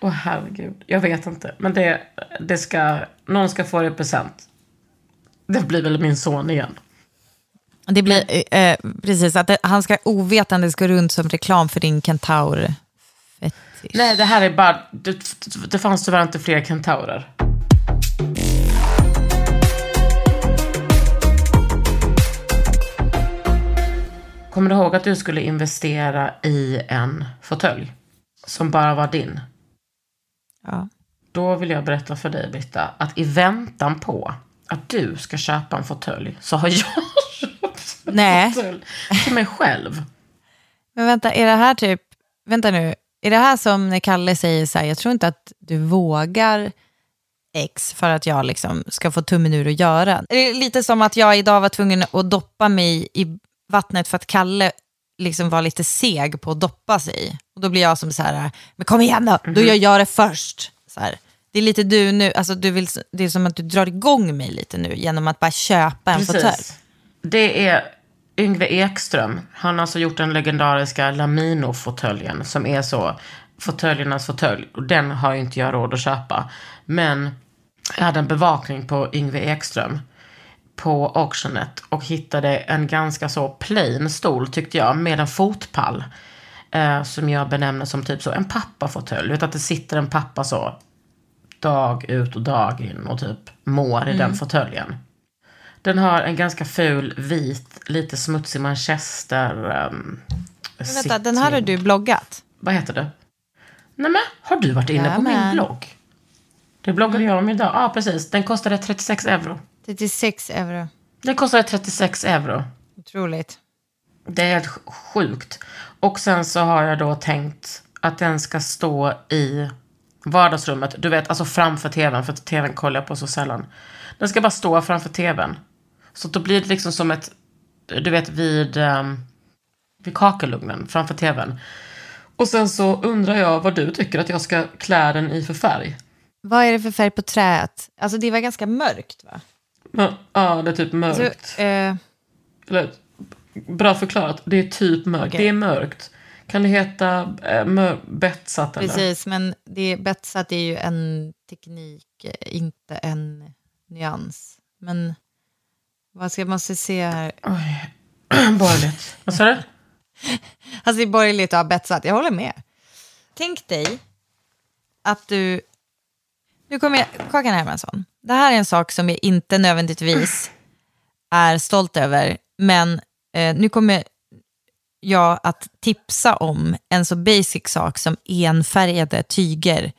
Åh herregud, jag vet inte. Men det, det ska, någon ska få det present. Det blir väl min son igen. Det blir eh, eh, precis att det, han ska ovetandes gå runt som reklam för din kentaur. Nej, det här är bara... Det, det fanns tyvärr inte fler kentaurer. Kommer du ihåg att du skulle investera i en fåtölj? Som bara var din. Ja. Då vill jag berätta för dig, Britta, att i väntan på att du ska köpa en fåtölj så har jag Nej. [laughs] till mig själv. Men vänta, är det här typ, vänta nu, är det här som när Kalle säger så här, jag tror inte att du vågar X för att jag liksom ska få tummen ur att göra. Det är lite som att jag idag var tvungen att doppa mig i vattnet för att Kalle liksom var lite seg på att doppa sig. Och då blir jag som så här, men kom igen då, då gör jag det först. Så här. Det är lite du nu, alltså du vill, det är som att du drar igång mig lite nu genom att bara köpa en fåtölj. Det är Yngve Ekström. Han har alltså gjort den legendariska Lamino-fåtöljen som är så fåtöljernas fåtölj. Och den har ju inte jag råd att köpa. Men jag hade en bevakning på Yngve Ekström på Auctionet och hittade en ganska så plain stol tyckte jag med en fotpall. Eh, som jag benämner som typ så en pappafåtölj. Vet att det sitter en pappa så dag ut och dag in och typ mår i den fåtöljen. Den har en ganska ful, vit, lite smutsig manchester... Um, Men vänta, den här har du bloggat? Vad heter det? Nej men, har du varit inne på min blogg? Det bloggade jag om idag. Ja, precis. Den kostade 36 euro. 36 euro. Den kostade 36 euro. Otroligt. Det är helt sj- sjukt. Och sen så har jag då tänkt att den ska stå i vardagsrummet. Du vet, alltså framför tvn, för att tvn kollar jag på så sällan. Den ska bara stå framför tvn. Så då blir det liksom som ett, du vet vid, um, vid kakelugnen framför tvn. Och sen så undrar jag vad du tycker att jag ska klä den i för färg. Vad är det för färg på träet? Alltså det var ganska mörkt va? Men, Ja, det är typ mörkt. Så, eh, Eller, bra förklarat, det är typ mörkt. Okej. Det är mörkt. Kan det heta äh, betsat eller? precis, men det, betsat är ju en teknik, eh, inte en nyans. Men vad ska måste se här? Oj, [clears throat] borgerligt. Vad sa du? [laughs] Alltså det är borgerligt att ha betsat, jag håller med. Tänk dig att du... Nu kommer jag... Kakan Hermansson. Det här är en sak som jag inte nödvändigtvis är stolt över. Men eh, nu kommer jag att tipsa om en så basic sak som enfärgade tyger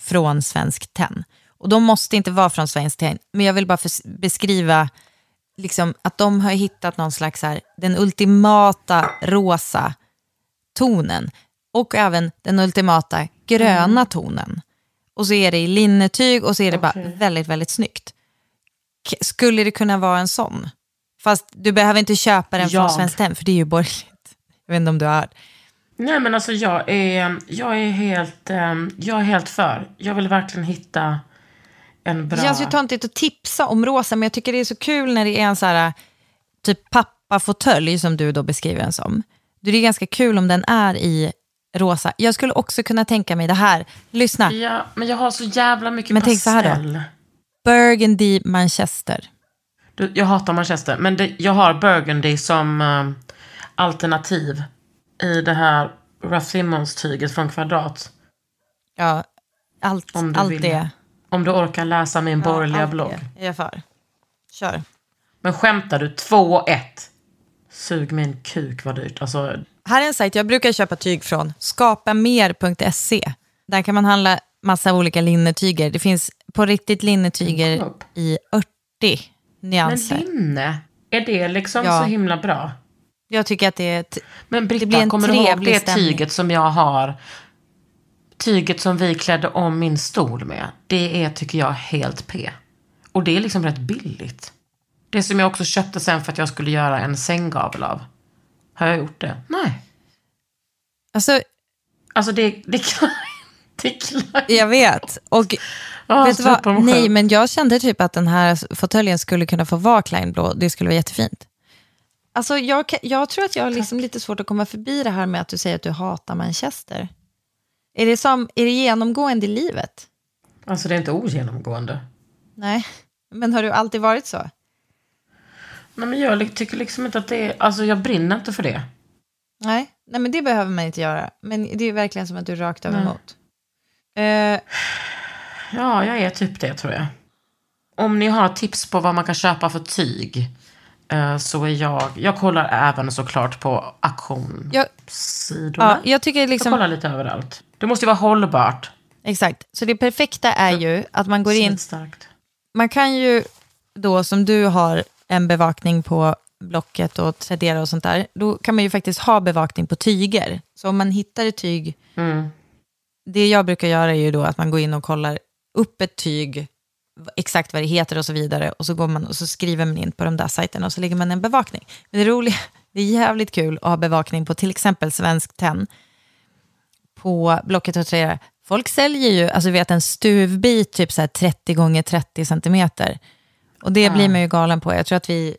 från Svensk Tenn. Och de måste inte vara från Svensk Tenn, men jag vill bara beskriva liksom, att de har hittat någon slags här, den ultimata rosa tonen och även den ultimata gröna tonen. Och så är det i linnetyg och så är det bara Okej. väldigt, väldigt snyggt. Skulle det kunna vara en sån? Fast du behöver inte köpa den från Jag. Svenskt Tenn, för det är ju borgerligt. Jag vet inte om du har. Nej men alltså jag är, jag är helt, ehm, jag är helt för. Jag vill verkligen hitta en bra... Känns ju töntigt att tipsa om rosa, men jag tycker det är så kul när det är en så här typ pappafåtölj som du då beskriver den som. Det är ganska kul om den är i rosa. Jag skulle också kunna tänka mig det här. Lyssna. Ja, men jag har så jävla mycket Men tänk så här då. pastell. Burgundy Manchester. Du, jag hatar Manchester, men det, jag har Burgundy som ehm, alternativ i det här Ruff Simmons-tyget från Kvadrat. Ja, allt, Om du allt vill. det. Om du orkar läsa min borgerliga allt blogg. det är jag för. Kör. Men skämtar du? 2-1. Sug min kuk vad dyrt. Alltså, Här är en sajt jag brukar köpa tyg från. Skapamer.se. Där kan man handla massa olika linnetyger. Det finns på riktigt linnetyger i 80 men nyanser. linne, är det liksom Ja. så himla bra? Jag tycker att det är... Men blir Britta, en kommer du ihåg det stämning. tyget som jag har? Tyget som vi klädde om min stol med. Det är, tycker jag, helt P. Och det är liksom rätt billigt. Det som jag också köpte sen för att jag skulle göra en sänggavel av. Har jag gjort det? Nej. Alltså, Alltså det, det kan [laughs] det jag vet. Och Ja, vet vad? Nej, men jag kände typ att den här fåtöljen skulle kunna få vara Kleinblå. Det skulle vara jättefint. Alltså, jag, jag tror att jag har liksom lite svårt att komma förbi det här med att du säger att du hatar Manchester. Är det, som, är det genomgående i livet? Alltså det är inte ogenomgående. Nej, men har du alltid varit så? Nej men jag tycker liksom inte att det är, alltså jag brinner inte för det. Nej, nej men det behöver man inte göra. Men det är verkligen som att du är rakt över emot. Eh, Ja, jag är typ det tror jag. Om ni har tips på vad man kan köpa för tyg eh, så är jag, jag kollar även såklart på auktionssidorna. ja, jag tycker Jag liksom... kollar lite överallt. Det måste ju vara hållbart. Exakt. Så det perfekta är ju att man går in... Starkt. Man kan ju då, som du har en bevakning på Blocket och Tradera och sånt där, då kan man ju faktiskt ha bevakning på tyger. Så om man hittar ett tyg, Mm. det jag brukar göra är ju då att man går in och kollar upp ett tyg, exakt vad det heter och så vidare, och så, går man, och så skriver man in på de där sajterna och så lägger man en bevakning. Men det roliga, [laughs] det är jävligt kul att ha bevakning på till exempel Svensk Tenn, på Blocket och Tradera. Folk säljer ju, alltså vet en stuvbit typ så här 30 gånger 30 centimeter. Och det blir man ju galen på. Jag tror att vi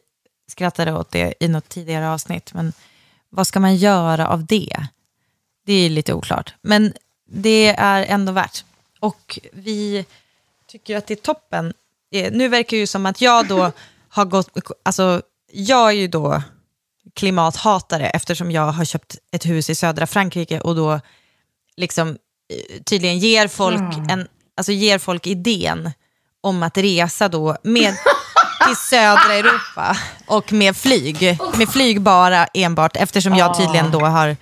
skrattade åt det i något tidigare avsnitt. Men vad ska man göra av det? Det är lite oklart. Men det är ändå värt. Och vi tycker att det är toppen. Eh, Nu verkar det ju som att jag då [laughs] har gått... Alltså, jag är ju då klimathatare eftersom jag har köpt ett hus i södra Frankrike och då liksom eh, tydligen ger folk, en, alltså ger folk idén om att resa då med till södra Europa och med flyg. Med flyg bara enbart eftersom jag tydligen då har,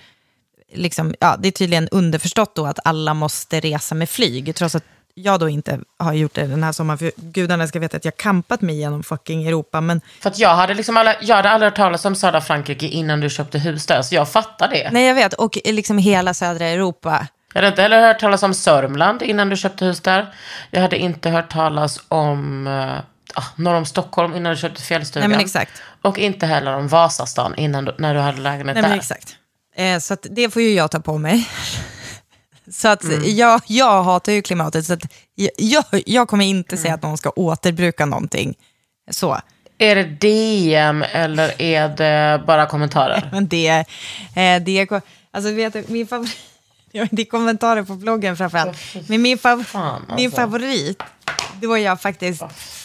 liksom, ja, det är tydligen underförstått då att alla måste resa med flyg trots att jag då inte har gjort det den här sommaren, för gudarna ska veta att jag kampat mig genom fucking Europa, men För att jag hade liksom alla, jag hade aldrig hört talas om södra Frankrike innan du köpte hus där, så jag fattar det. nej jag vet, och liksom hela södra Europa. Jag hade inte heller hört talas om Sörmland innan du köpte hus där. Jag hade inte hört talas om uh, norr om Stockholm innan du köpte fjällstugan. Nej men exakt. Och inte heller om Vasastan innan du, när du hade lägenhet Nej, där. men exakt. Eh, så det får ju jag ta på mig. Så att jag, jag hatar ju klimatet, så att jag, jag, jag kommer inte säga att någon ska återbruka någonting. Så. Är det DM eller är det bara kommentarer? [laughs] Men det, eh, det är, alltså vet du, min favorit, [laughs] ja, det är kommentarer på bloggen framförallt. Men min, fav, Fan, alltså. min favorit, det var jag faktiskt,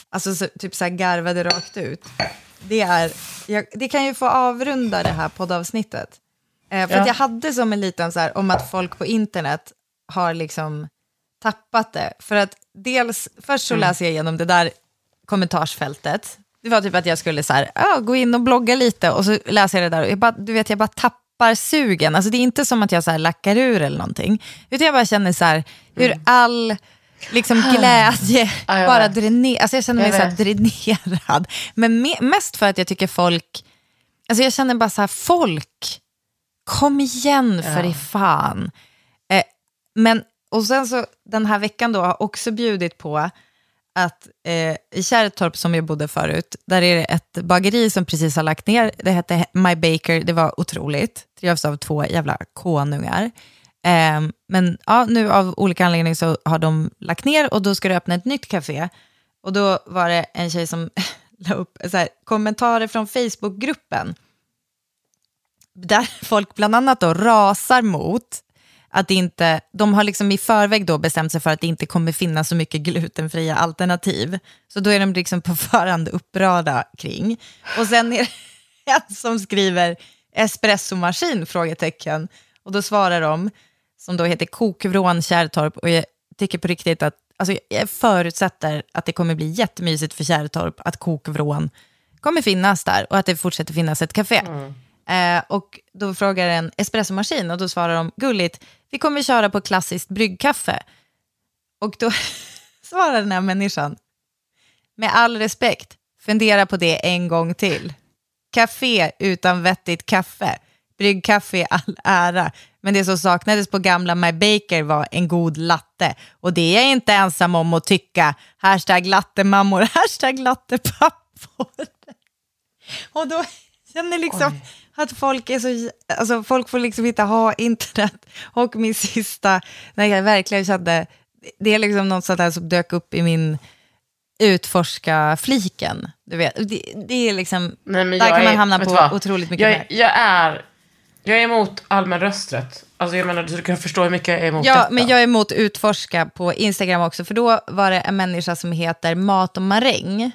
alltså så, typ så här garvade rakt ut. Det, är, jag, det kan ju få avrunda det här poddavsnittet. Eh, för Ja. att jag hade som en liten så här, om att folk på internet har liksom tappat det. För att dels, först så läser jag igenom det där kommentarsfältet. Det var typ att jag skulle så här, ah, gå in och blogga lite och så läser jag det där och jag bara, du vet, jag bara tappar sugen. Alltså det är inte som att jag så här lackar ur eller någonting. Utan jag bara känner så här, hur all liksom glädje jag bara dränerar. Alltså jag känner mig Jag så här dränerad. Men me- mest för att jag tycker folk, alltså jag känner bara så här, folk, kom igen för i fan. Eh, men, och sen så den här veckan då har också bjudit på att eh, i Kärrtorp som jag bodde förut, där är det ett bageri som precis har lagt ner. Det hette My Baker, det var otroligt. Drevs av två jävla konungar. Eh, men ja, nu av olika anledningar så har de lagt ner och då ska det öppna ett nytt café. Och då var det en tjej som [laughs] la upp så här, kommentarer från Facebookgruppen där folk bland annat då rasar mot att inte, de har liksom i förväg då bestämt sig för att det inte kommer finnas så mycket glutenfria alternativ. Så då är de liksom på förhand upprörda kring. Och sen är det en som skriver espressomaskin? Frågetecken. Och då svarar de, som då heter Kokvrån Kärrtorp, och jag tycker på riktigt att, alltså jag förutsätter att det kommer bli jättemysigt för Kärrtorp att Kokvrån kommer finnas där och att det fortsätter finnas ett café. Mm. Eh, och då frågar en espressomaskin och då svarar de gulligt, vi kommer köra på klassiskt bryggkaffe. Och då [laughs] svarar den här människan, med all respekt, fundera på det en gång till. Café utan vettigt kaffe. Bryggkaffe i all ära, men det som saknades på gamla My Baker var en god latte. Och det är jag inte ensam om att tycka. Hashtag lattemammor, [laughs] hashtag lattepappor. Och då känner jag liksom att folk är så... Alltså folk får liksom inte ha internet. Och min sista, när jag verkligen kände... Det är liksom något sånt där som dök upp i min utforska-fliken. Du vet, det, det är liksom... Nej, men där jag kan man är- hamna vet på vad? otroligt mycket jag, mer. jag är... Jag är emot allmän rösträtt. Alltså jag menar, du kan förstå hur mycket jag är emot Ja, detta. men jag är emot utforska på Instagram också, för då var det en människa som heter Mat och maräng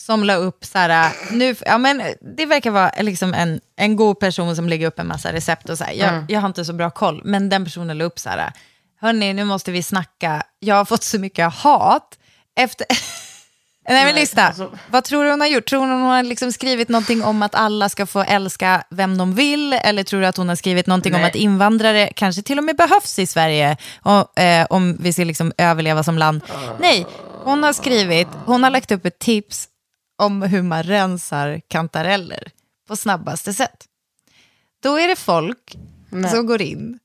som la upp så här, nu, ja men det verkar vara liksom en, en god person som lägger upp en massa recept och så här, jag, Mm. jag har inte så bra koll, men den personen la upp så här, hörni, nu måste vi snacka, jag har fått så mycket hat efter... [laughs] Nej men lyssna, alltså- vad tror du hon har gjort? Tror du hon har liksom skrivit någonting om att alla ska få älska vem de vill? Eller tror du att hon har skrivit någonting om Nej. att invandrare kanske till och med behövs i Sverige och, eh, om vi ska liksom överleva som land? Nej, hon har skrivit, hon har lagt upp ett tips om hur man rensar kantareller på snabbaste sätt. Då är det folk Nej. som går in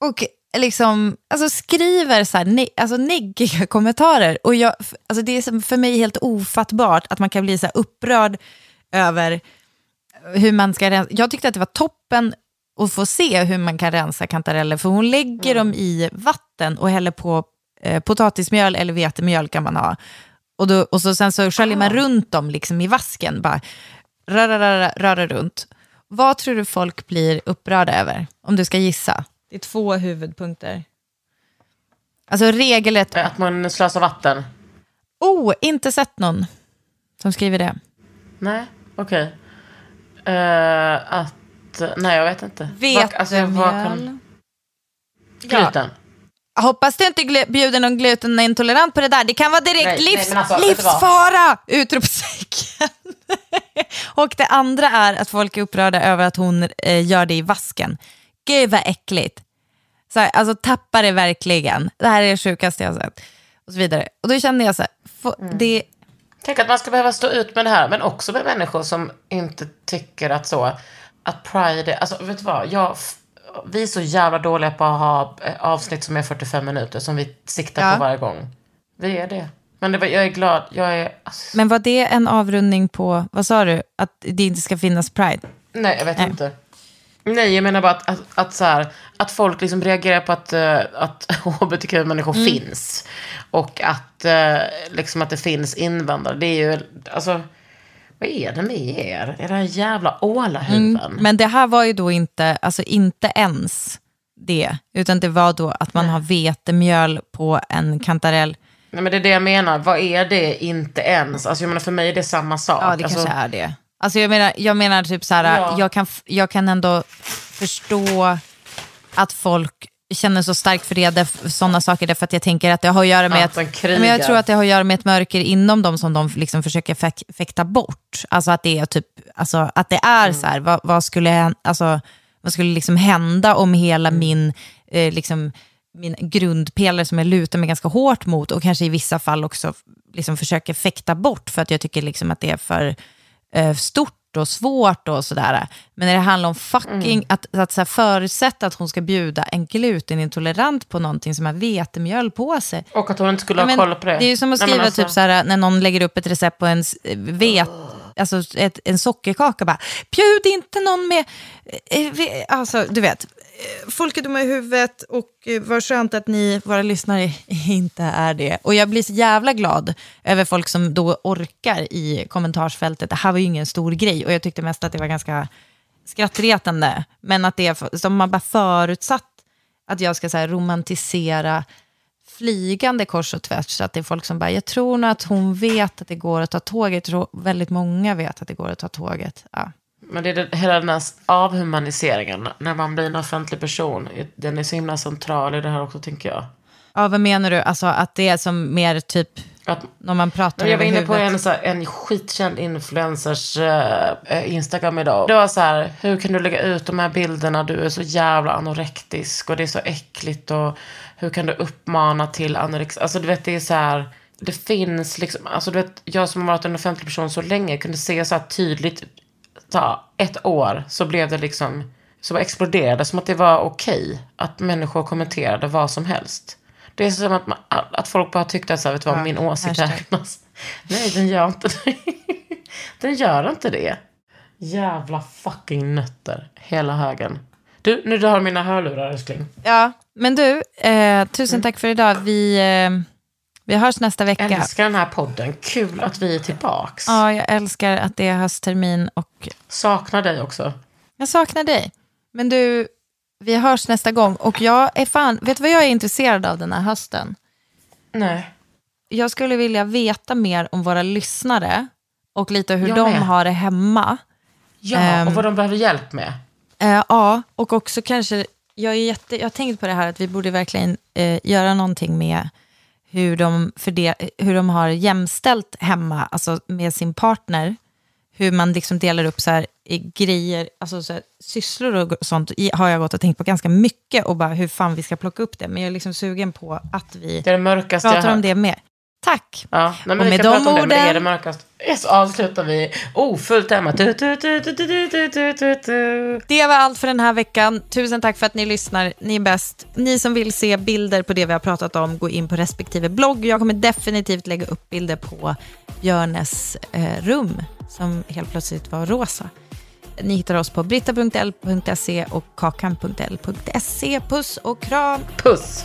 och liksom, alltså skriver så här, ne- alltså neggiga kommentarer. Och jag, alltså det är för mig helt ofattbart att man kan bli så upprörd över hur man ska rensa. Jag tyckte att det var toppen att få se hur man kan rensa kantareller, för hon lägger dem i vatten och häller på eh, potatismjöl eller vetemjöl kan man ha. Och, då, och så, sen så sköljer man runt dem liksom i vasken, bara röra, röra, röra runt. Vad tror du folk blir upprörda över, om du ska gissa? Det är två huvudpunkter. Alltså regel ett... Att man slösar vatten. Oh, inte sett någon som skriver det. Nej, okej. Eh, att... Nej, jag vet inte. Vad- alltså, vad kan- Vetemjöl. Gluten. Jag hoppas du inte bjuder någon glutenintolerant på det där. Det kan vara direkt Nej, nej, livs- men alltså, livsfara! Utropstecken. [laughs] och det andra är att folk är upprörda över att hon eh, gör det i vasken. Gud vad äckligt. Så här, alltså tappar det verkligen. Det här är det sjukaste jag sett. Och så vidare. Och då kände jag så här, få, Mm. det, Tänk att man ska behöva stå ut med det här, men också med människor som inte tycker att så, att Pride, är- alltså vet du vad, jag, vi är så jävla dåliga på att ha eh, avsnitt som är 45 minuter, som vi siktar Ja. på varje gång. Vi är det. Men det var, jag är glad, jag är, alltså, men var det en avrundning på, vad sa du, att det inte ska finnas pride? nej jag vet Nej. inte. Nej, jag menar bara att, att, att, så här, att folk liksom reagerar på att, eh, att [laughs] hbtq-människor Mm. finns. Och att, eh, liksom att det finns invandrare. Det är ju, alltså, vad är det med er? Era jävla ålahuvuden. Men det här var ju då inte, alltså inte ens det, utan det var då att man har vetemjöl på en kantarell. Nej, men det är det jag menar. Vad är det inte ens? Alltså, jag menar, för mig är det samma sak. Ja, det alltså, kanske är det. Alltså jag menar, jag menar typ så här, Ja. jag, kan, jag kan ändå förstå att folk känner så starkt för det, sådana saker, därför att jag tänker att det har att göra med Att att, men jag tror att det har att göra med ett mörker inom dem som de liksom försöker fäk, fäkta bort. Alltså att det är typ, alltså att det är Mm. så här, vad, vad skulle, alltså, vad skulle liksom hända om hela Mm. min, eh, liksom, min grundpelare som jag lutar mig ganska hårt mot och kanske i vissa fall också liksom försöker fäkta bort för att jag tycker liksom att det är för eh, stort och svårt och sådär. Men när det handlar om fucking, Mm. att, att så här, förutsätta att hon ska bjuda en glutenintolerant på någonting som har vetemjöl på sig. Och att hon inte skulle ha Men koll på det. Det är ju som att Nej, skriva alltså- typ så här, när någon lägger upp ett recept på en s- vet, [gasps] alltså ett, en sockerkaka. Bara, Bjud inte någon med... eh, Alltså, du vet. Eh, folk är dumma i huvudet och eh, vad skönt att ni, våra lyssnare, [laughs] inte är det. Och jag blir så jävla glad över folk som då orkar i kommentarsfältet. Det här var ju ingen stor grej och jag tyckte mest att det var ganska skrattretande. Men att det är, som man bara förutsatt att jag ska så här, romantisera flygande kors och tvärs. Så att det är folk som bara, jag tror nog att hon vet att det går att ta tåget. Jag tror väldigt många vet att det går att ta tåget. Ja. Men det är det, hela den här avhumaniseringen, när man blir en offentlig person, den är så himla central i det här också, tänker jag. ja, vad menar du? Alltså att det är som mer typ, Att, när man pratar jag var inne på en, så här, en skitkänd influencers eh, Instagram idag. Det var så här, hur kan du lägga ut de här bilderna? Du är så jävla anorektisk och det är så äckligt. Och hur kan du uppmana till anorexi? Alltså du vet, det är så här, det finns liksom, alltså du vet, jag som har varit en offentlig person så länge kunde se så här tydligt, ta ett år så blev det liksom, så exploderade, som att det var okej att människor kommenterade vad som helst. Det är som att, man, att folk bara tyckte att så här, vet du vad, min åsikt räknas. [laughs] Nej, den gör inte det. [laughs] Den gör inte det. Jävla fucking nötter. Hela högen. Du, nu du har mina hörlurar älskling. Ja, men du, eh, tusen tack för idag. Vi, eh, vi hörs nästa vecka. Älskar den här podden. Kul att vi är tillbaks. Ja, jag älskar att det är hösttermin och Saknar dig också. jag saknar dig. Men du, vi hörs nästa gång. Och jag är fan, vet du vad jag är intresserad av den här hösten? Nej. Jag skulle vilja veta mer om våra lyssnare och lite hur Jag de med. har det hemma. Ja, Ehm. och vad de behöver hjälp med. Eh, ja, och också kanske, jag, är jätte, jag har tänkt på det här att vi borde verkligen eh, göra någonting med hur de, fördel, hur de har jämställt hemma, alltså med sin partner. Hur man liksom delar upp så här, i grejer, alltså så här, sysslor och sånt i- har jag gått och tänkt på ganska mycket och bara hur fan vi ska plocka upp det. Men jag är liksom sugen på att vi Det det pratar om det mer. Tack! Ja, nej, Och med de om det, det Så avslutar vi ofullt tema. Du, du, du, du, du, du, du, du, du, du. Det var allt för den här veckan. Tusen tack för att ni lyssnar. Ni är bäst. Ni som vill se bilder på det vi har pratat om, gå in på respektive blogg. Jag kommer definitivt lägga upp bilder på Björnes eh, rum, som helt plötsligt var rosa. Ni hittar oss på britta.l.se och kakan.l.se. Puss och kram! Puss!